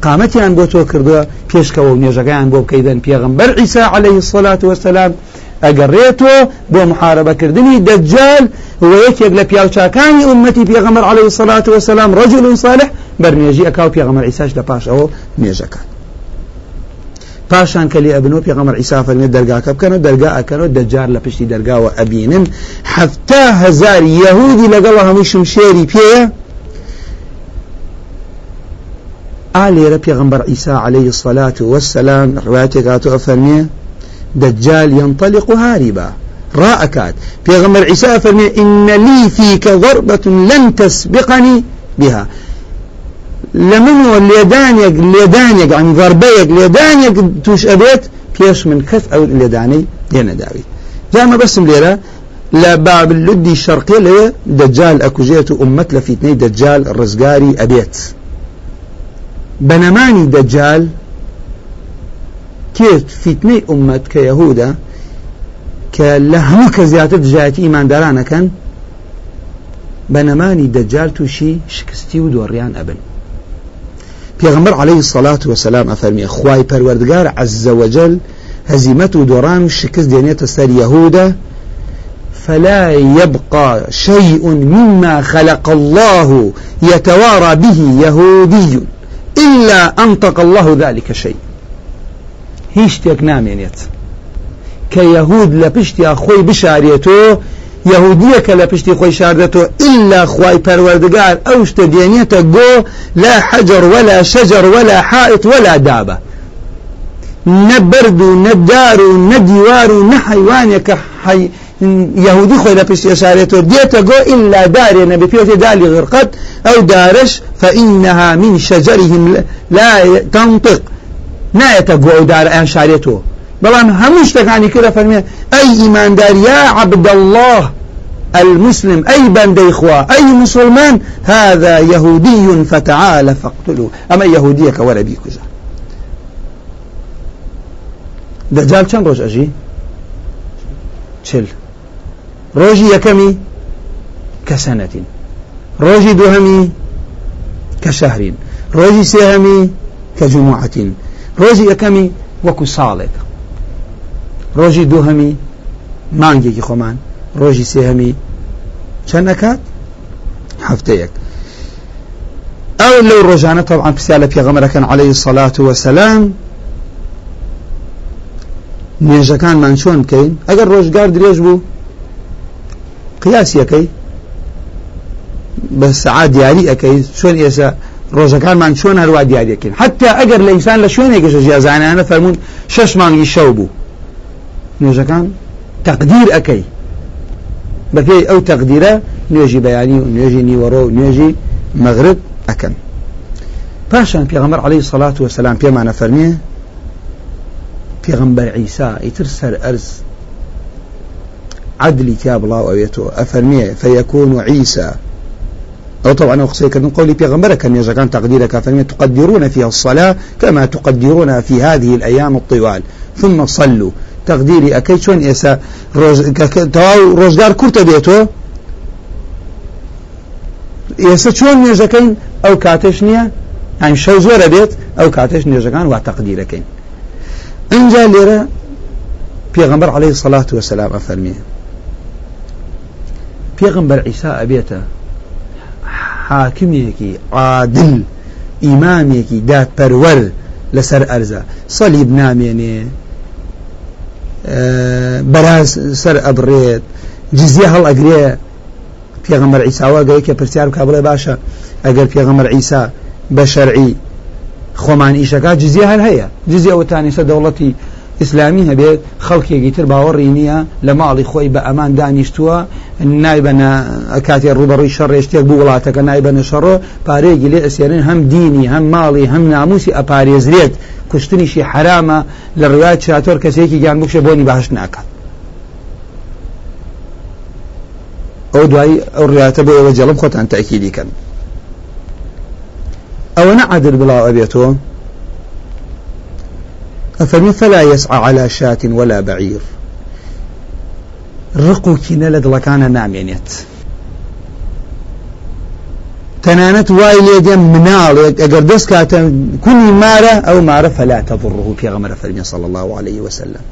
قامەتیان بۆ تۆ کردووە پێشکەوە و نێژەکەیان بۆ بکەیدن پێغمبەر عیسا عليه الصلاة والسلام ئەگەڕێتەوە بۆ محاربەکردنی دەجال و یەکێک لە پیاوچاکانی ئومەتی پێغەمبەر عليه الصلاة والسلام رجل صالح بەرنێژی ئەکاو پێغەمبەر عیساش لە پاش ئەوە نێژەکان پاشان کە لێ ئەبنەوە پێغەمبەر عیسا فەرمێ دەرگاکە بکەنەوە دەرگا ئەکەنەوە دەجار لە پشتی دەرگاوە ئەبینن هەفتا هزار یەهودی لەگەڵ هەموو شمشێری پێیە ئالێرە پێغمبەر عیسا عليه الصلاة والسلام ڕواتێک هاتووە فەرمێ دجال ينطلق هاربا. راءكات بيغمر عيسى فرمي إن لي فيك ضربة لن تسبقني بها. لمنو لێدانێک لێدانێک ئەنی ضربەیەک لێدانێک توش ئەبێت پێش من کەس ئەو لێدانەی دێنەداوی جامە بەسم لێرە لە باب لودی شەرقی لێ دەجال ئەکوژێت و ئومەت لە فیتنەی دەجال ڕزگاری ئەبێت کێت فیتنەی ئومەت کە یەهودا کە لە هەموو کە زیاتر دژایەتی ئیماندارانەکەن بەنەمانی دەجال تووشی شکستی و عليه الصلاة والسلام أفرمي خواي پروردگار عز وجل هزيمة دوران شكس دينية سر يهودا فلا يبقى شيء مما خلق الله يتوارى به يهودي إلا أنطق الله ذلك الشيء هیچ شتێک نامێنێت. کە یەهود لە پشتی خۆی بشارێتەوە یهودیەکە لە پشتی خۆی شاردێتەوە ئللا خوای پەروەردگار ئەو شتە دێنێتە گۆ لا حەجر ولا شەجر ولا حائط ولا دابە. نەبرد و نەدار و نەدیوار و نەحەیوانێکە یهودی خۆی لە پشتی شارێتەوە دێتە گۆ ئللا دارێ نەبێ پێوتێ دالی غرقەت ئەو دارش فإنها من شجرهم لا تنطق. نایەتە گۆ ئەو دارە ئەیان شارێتەوە. بەڵام هەموو شتەکانی کردە فەرمێ ئەی ئیماندار یا عبد الله المسلم أي بندي إخوة أي مسلمان هذا يهودي فتعال فاقتلوا أما يهودية كورا بيكوزا دجال چند روش أجي چل. روجي يكمي كسنة روجي دوهمي كشهر ڕۆژی سێهەمی كجمعة ڕۆژی یەکەمی وەکو ساڵێک ڕۆژی دووەمی مانگی خۆمان ڕۆژی سێهەمی چەند نەکات هەفتەیەک ئەو لەو ڕۆژانە تەعاان پرسیال لە پێغەمەرەکەن عليه الصلاة والسلام نوێژەکانمان چۆن بکەین؟ ئەگەر ڕۆژگار درێژ بوو قیاسیەکەی بە سعات دیاری ئەەکەی چۆن ئێستا ڕۆژەکانمان چۆن هەروە دیارەکەین حتا ئەگەر لە ئینسان لە شوێنێکە ژیازانانە فەرمونون شەش مانگی شەو بوو. نوێژەکان تەقدیر ئەەکەی. بەپێی ئەو تەقدیرە نوێژی بەیانی و نوێژی نیوەڕۆ و نوێژی مەغرب ئەەکەن. پاشان پێغەمبەر عەلەیهی سەڵات وسەلام پێمانە فەرمێ پێغەمبەر عیسا ئیتر سەر ئەرز. عدلی تیا بڵاو ئەوێتەوە. ئەفەرمێ فەیەکون و عیسا. أو طبعا أخصي كان قولي في غمرة كان يجعل تقديرك فلم تقدرون فيها الصلاة كما تقدرونها في هذه الأيام الطوال. ثم صلوا. تقديري أكيد شون إيسا؟ روز تواو روزگار كورتا بيتو؟ نوێژەکەین ئەو کاتش نییە ئەم شەو زۆرە بێت ئەو کاتش نوێژەکان وا تەقدیرەکەین اینجا لێرە پێغمبەر عليه سەڵات وسلام ئەفەرمیێ پێغمبەر عیسا ئەبێتە حاکمێکی عادل ئیمامێکی دادپەروەر لەسەر ئەرزە. سەلیب نامێنێ بەراز سەر ئەبڕێت جزیە هەڵ ئەگرێ پێغەمبەر عیساوە گەیەکە پرسیار بکە بڵێ باشە ئەگەر پێغەمبەر عیسا بە شەرعی خۆمان ئیشەکە جزیە هەر هەیە. جزیە وتانیسە دەوڵەتی ئیسلامی هەبێت خەڵکێکی تر باوەڕی نییە لە ماڵی خۆی بە ئەمان دانیشتووە نایبەنە کاتێ ڕوبەڕووی شەڕێشتێک بوو وڵاتەکە نایبەنە شەڕۆ پارەیەکی لێ ئەسێنن هەم دینی هەم ماڵی هەم ناموسی ئەپارێزرێت کوشتنیشی حرامە لە ڕوات چاتۆر کەسێکی گیان بکشە بۆنی باش ناکات. ئەو دوایی ئەو ڕاتە بۆ ئەوە جەڵم خۆتان تاکیدیکەن ئەوە نەعادل بڵاو ئەبێتەوە فلا يسعى على شاة ولا بعير؟ ڕق و کینە لە دڵەکانە نامێنێت تەنانەت وای لێدێ مناڵێک ئەگەر دەست کاتە کونی مارە ئەو مارە فەلا تەضڕه پێغەمەرە فەرمی صلى الله عليه وسلم.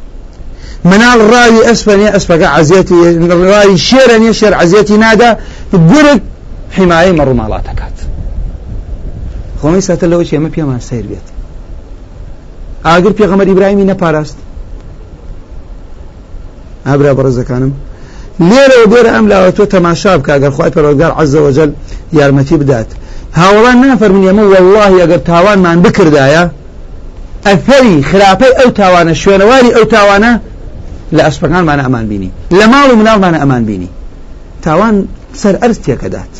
مناڵ ڕاوی ئەسپەنێ ئەسپەکە عزیەتی ڕاوی شێرە نیە شێر عزیەتی نادا گورگ حیمایە مەڕووماڵاتەکات خۆمی ساتە لەوە چێمە پێمان سیر بێت ئاگر پێغەمەر ئیبراهیمی نەپاراست. ئابرا بەڕێزەکانم لێرە بێرە ئەم لاوە تۆ تەماشا بکە ئەگەر خخوای پەرۆگار عزە وەجل یارمەتی بدات. هاوڵان نافەرمون ئەمە والله ئەگەر تاوانمان بکردایە ئەفەری خراپەی ئەو تاوانە شوێنەواری ئەو تاوانە لە ئەسپەکانمانە ئەمان بینی. لە ماڵ و مناڵمانە ئەمان بینی. تاوان سەر ئەرز تێکەدات.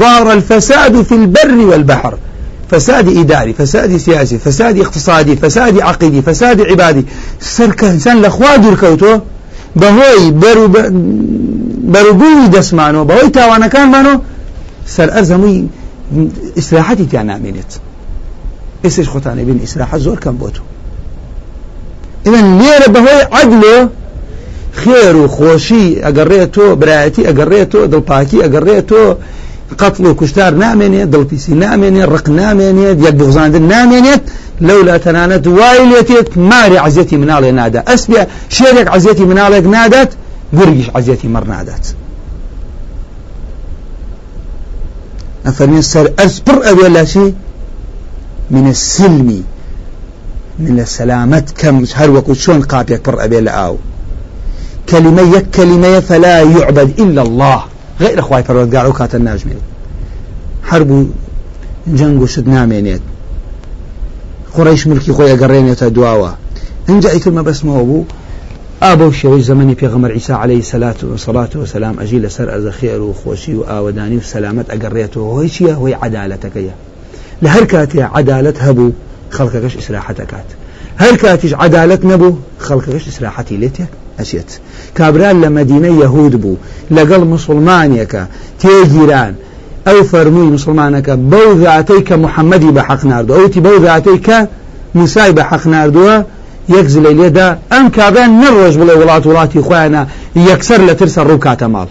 ظهر الفساد في البر والبحر. فساد إداري فساد سياسي فساد اقتصادي فساد عقيدي فساد عبادي. سەرەک إنسان لە خوا دەرکەوتوو بەهۆی بەرو بەروبووی دەسمانەوە بەهۆی تاوانەکانمانەوە. سەر ئەرزمی إسراحتي تانا مينت إيش خوتاني بين إسراحة زور كان بوتو. إذن ليرة بهوي عدلو خێر و خۆشی ئەگەڕێتۆ برایەتی ئەگەڕێتۆ دڵپاکی ئەگەڕێتۆ قتل و کوشتار نامێنێت دڵپیسی نامێنێت ڕق نامێنێت یەک بغزاندن نامێنێت لەولا تەنانەت وای لێتێت ماری عزیەتی مناڵێ نادا شێرێک عزیەتی مناڵێک نادات گورگیش عزیەتی مەڕ نادات ئەفەرمێن سەر ئەرز پڕ ئەوێ لاشی من السلمی من السلامت كم هر وكو شون قابيك بر أبي لآو كلمة يك كلمة فلا يعبد إلا الله. غير أخوای پەروەردگار ئەو کاتە ناژمێت هەر بوو جەنگ و شت نامێنێت قڕیش ملکی خۆی ئەگەڕێنێتە دواوە اینجا ئیترمە بەسمەوە بوو ئابە شێوەی زمانی پێغەمەر عیسا عليه سلات و سەڵات و سلام ئەژی لەسەر ئەرزە خێر و خۆشی و ئاوەدانی و سەلامەت ئەگەڕێتەوە هۆی چییە هۆی عدالەتەکەیە لە هەر کاتێ عدالت خەڵکەکەش ئیسراحەتەکات هەر کاتیش عدالت نەبوو خەڵکەکەش ئیسراحەتی لێتێک ئەچێت کابران لە مدینە یەهود بوو لەگەڵ مسلمانێکە تێگیران ئەو فەرمووی مسلمانەکە بەو ذاتەی کە محەممەدی بە حەق نردو ئەوتی بەو ذاتەی کە موسای بە حەق نردووە یەک زلەی لێدا ئەم کابران نەڕۆژ بڵێ وڵات وڵاتی خۆیانە یەکسەر لە ترسە ڕوو کاتە ماڵ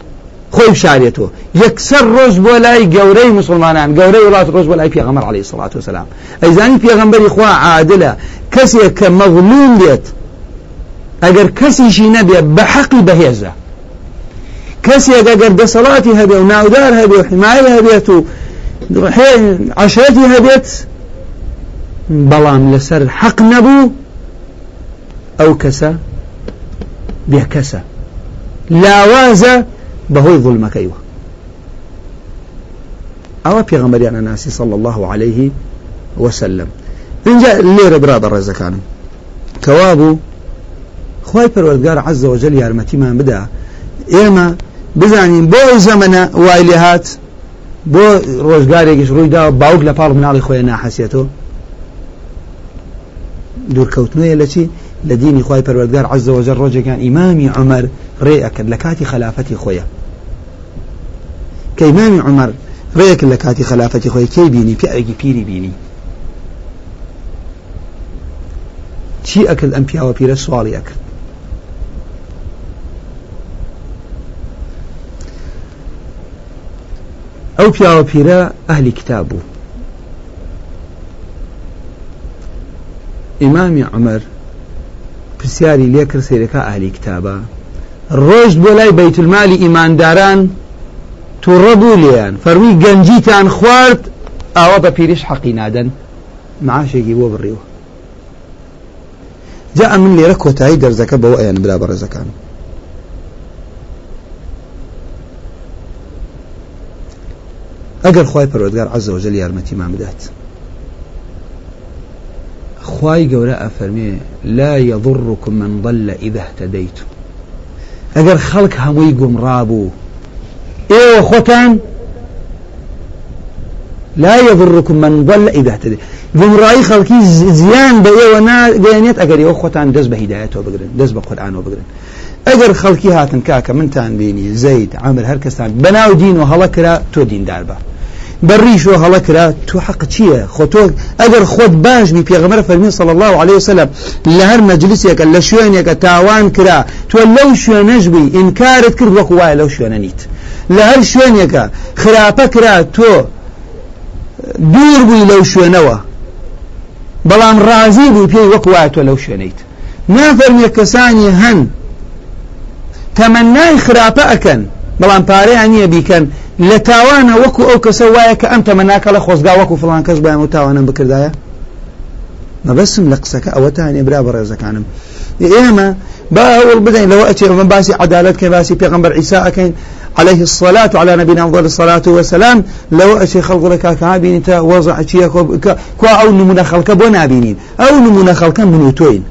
خۆی شارێتەوە یەکسەر ڕۆژ بۆ لای گەورەی مسلمانان. گەورەی وڵات ڕۆژ بۆ لای پێغەمەر عەلەیهی سڵات وسلام ئەیزانی پێغەمبەری خوا عادلە کەسێک کە مەغلوم بێت ئەگەر کەسیشی نەبێ بە حەقی بەهێزە کەسێک ئەگەر دەسەڵاتی هەبێ و ناودار هەبێ و حمایە هەبێت و عشرەتی هەبێت بەڵام لەسەر حەق نەبوو ئەو کەسە بێکەسە لاوازە بەهۆی ظلمەکەیوە ئەوە پێغەمبەریانە ناسی صلى الله عليه وسلم اینجا لێرە برا بە ڕێزەکانم کەوا بوو خی پەروەردگار عز وجل یارمەتیمان بدا. ئێمە بزانین بۆ زەمەە وای لێ هات بۆ ڕۆژگارێکیش ڕوویدا باوک لە پاڵ مناڵی خۆیان ناحەسێتەوە. دوورکەوتنویە لە چی؟ لە دینی خی پەروەردگار عز وجل ڕۆژێکان ئیمامی عمر ڕێ ئەکرد لە کاتی خلافەتی خۆیە. کە ئیمامی عمر ڕێک لە کاتی خلافەتی خۆی کەی بینی؟ پیاوێکی پیری بینی. چی ئەکرد ئەم پیاوە پیرە؟ سواڵی ئەکرد. ئەو پیاوە پیرە ئەهلی کتاب بوو. ئیمامی عمر پرسیاری لێ کرد سیرەکە ئالی کتابە. ڕۆژ بۆ لای بەیتولمالی ئیمانداران تووڕە بوو لێیان. فەرمی گەنجیتان خوارد ئاوە بە پیریش حەقی نادەن. معاشێکی بۆ بڕیوە. جا من لێرە کۆتایی دەرزەکە بەوە ئەیان برا بەڕێزەکان ئەگەر خی پەرۆدگار عزەوجل یارمەتیمان بدات. خی گەورە ئەفەرمێ لا يضركم من ضل إذا اهتديتم. ئەگەر خەڵک هەمووی گومڕابوو ئێوە خۆتان لا يضركم من ضل إذا اهتدى گمڕایی خەڵکی زیان بە ئێوە ناگەێنێت ئەگەر ئێوە خۆتان دەست بە هیدایەتەوە بگرن دەست بە قورآانەوە بگرن. ئەگەر خەڵکی هاتن کاکە منتان بینی زەید عمر هەر کەستان بەناو دین و هەڵە کرا تۆ دیندار بە بەڕیشۆ هەڵە کرا تو حق چییە ئەگەر خۆت باش بی پێغمەر فەرمی صلی الله عليه وسلم لە هەر مەجلیسێکە لە شوێنێکە تاوان کرا تۆ لەو شوێنەش بی ئینکارت کرد وەک وایە لەو شوێنە نیت. لە هەر شوێنێکە خراپە کرا تۆ دوور بووی لەو شوێنەوە بەڵام ڕازی بوو پێی وەک وایە تۆ لەو شوێنیت نافەرمیە کەسانی هەن تەمەنای خراپە ئەکەن بەڵام پارەیان نییە بیکەن لە تاوانە وەکو ئەو کەسە وایە کە ئەم تەمەناکە لە خۆزگا وەکو فڵان کەس بایان و تاوانم بکردایە مەبەسم لە قسەکە ئەوەتانێ برا بە ڕێزەکانم ئێمە با هەوڵ بدەین لەوە ئەچێ من باسی عدالت کە باسی پێغمبەر عیسا ئەەکەین عليه الصلاة على نبينا أفضل الصلاة والسلام لو أشي خلق لك كابين تا وضع أشياء كوا أو نمونا خلق بو نابينين أو نمونا خلق منوتوين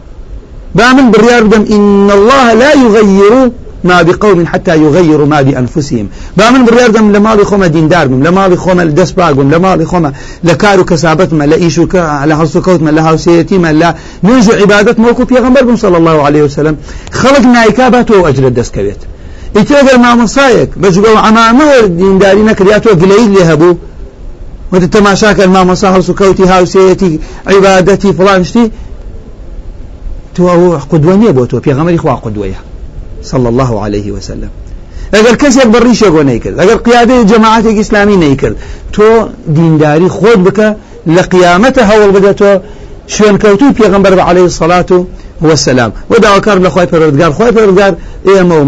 با من بڕیار دەم إن الله لا يغير ما بقوم حتى يغيروا ما بأنفسهم. با من بڕیار دەم لە ماڵی خۆمە دیندارم لە ماڵی خۆمە دەست باگم لە ماڵی خۆمە لە کار و کەسابەتمە لە ئیش و لە و کەوتمە لە هاوسەتیمە لە نوێژ و عیبادت مەوەکو پێغەمبەر بم صلی الله عليه وسلم. خەڵک نایکا با تۆ ئەجرت دەستکەوێت ئیتێگەر مامۆسایەک بەجگە عمامەوە دینداری نەکریا تۆ گلەیت لێ هەبوو وتە تەماشاکە مامۆسا هەڵس و کەوتی هاوسەتی عیبادەتی فڵان شتی تو ئەو قودوە نییە بۆ تۆ پێغەمەری خوا صلى الله عليه وسلم. اگر کەسێک بەڕیشە بۆ نەیکرد ئەگەر قیادەی جەماعاتێک ئیسلامی نەیکرد تۆ دینداری خۆت بکە لە قیامەتە هەوڵ بدەتەوە شوێنکەوتوی پێغمبەر بە عليه الصلاة والسلام. وداواکار لە خۆی پەروەردگار خۆی پەروەردگار ئێمە و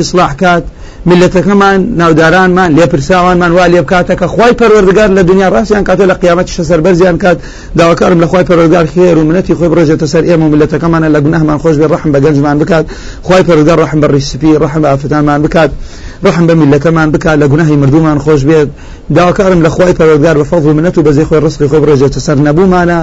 ئیسلاح کات ملەتەکەمان ناودارانمان لێپرساوانمان وا لێ بکاتەکە خی پەروەردگار لە دنیا. ڕاستیان کاتۆ لە قیامەتی شەسەر بەرزیان کات داواکارم لە خی پەروەردگار خێر و منەتی خۆی بڕۆژێتە سەر ئێمە و ملەتەکەمانە لە گوناهمان خۆش بێ ڕحم بە گەنجمان بکات. خی پەروەردگار ڕحم بە ڕیسپی ڕحم بە ئافرەتانمان بکات. ڕحم بە میلەکەمان بکات لە گوناهی مردومان خۆش بێت. داواکارم لە خی پەروەردگار بە فەضل و منەت و بەزەی خۆی ڕسقی خۆی بڕۆژێتە سەر نەبوومانە.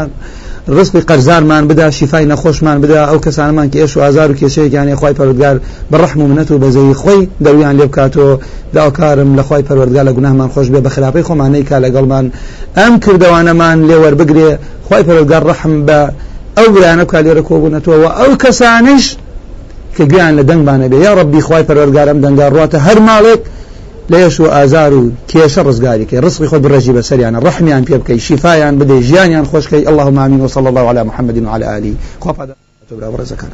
ڕستی قەرزارمان بدا شیفای نەخۆشمان بدا ئەو کەسانمان کە ئێش و ئازار و کێشەیەکیانی خی پەرودگار بەڕحم و منەت و بەزەی خۆی دەویان لێ بکاتەوە داواکارم لە خی پەروەردگار لە گوناهمان خۆش بێ بە خراپەی خۆمانەی کا لەگەڵمان. ئەم کردوانەمان لێوەربگرێ خی پەرودگار ڕحم بە ئەو برانە کا لێرە کۆبوونەتەوە ئەو کەسانش کە گویان لە دەنگبانە بێ. یا ڕبی خی پەروەرگارم دەنگار ڕاتە هەر ماڵێک ليش وآزار كيش رزقاري كي رزقي خذ بالرجي بسري يعني الرحم يعني بيبكي شفاء بدي جيان يعني خوش كي اللهم آمين. وصلى الله على محمد وعلى آله. خوف هذا برزقان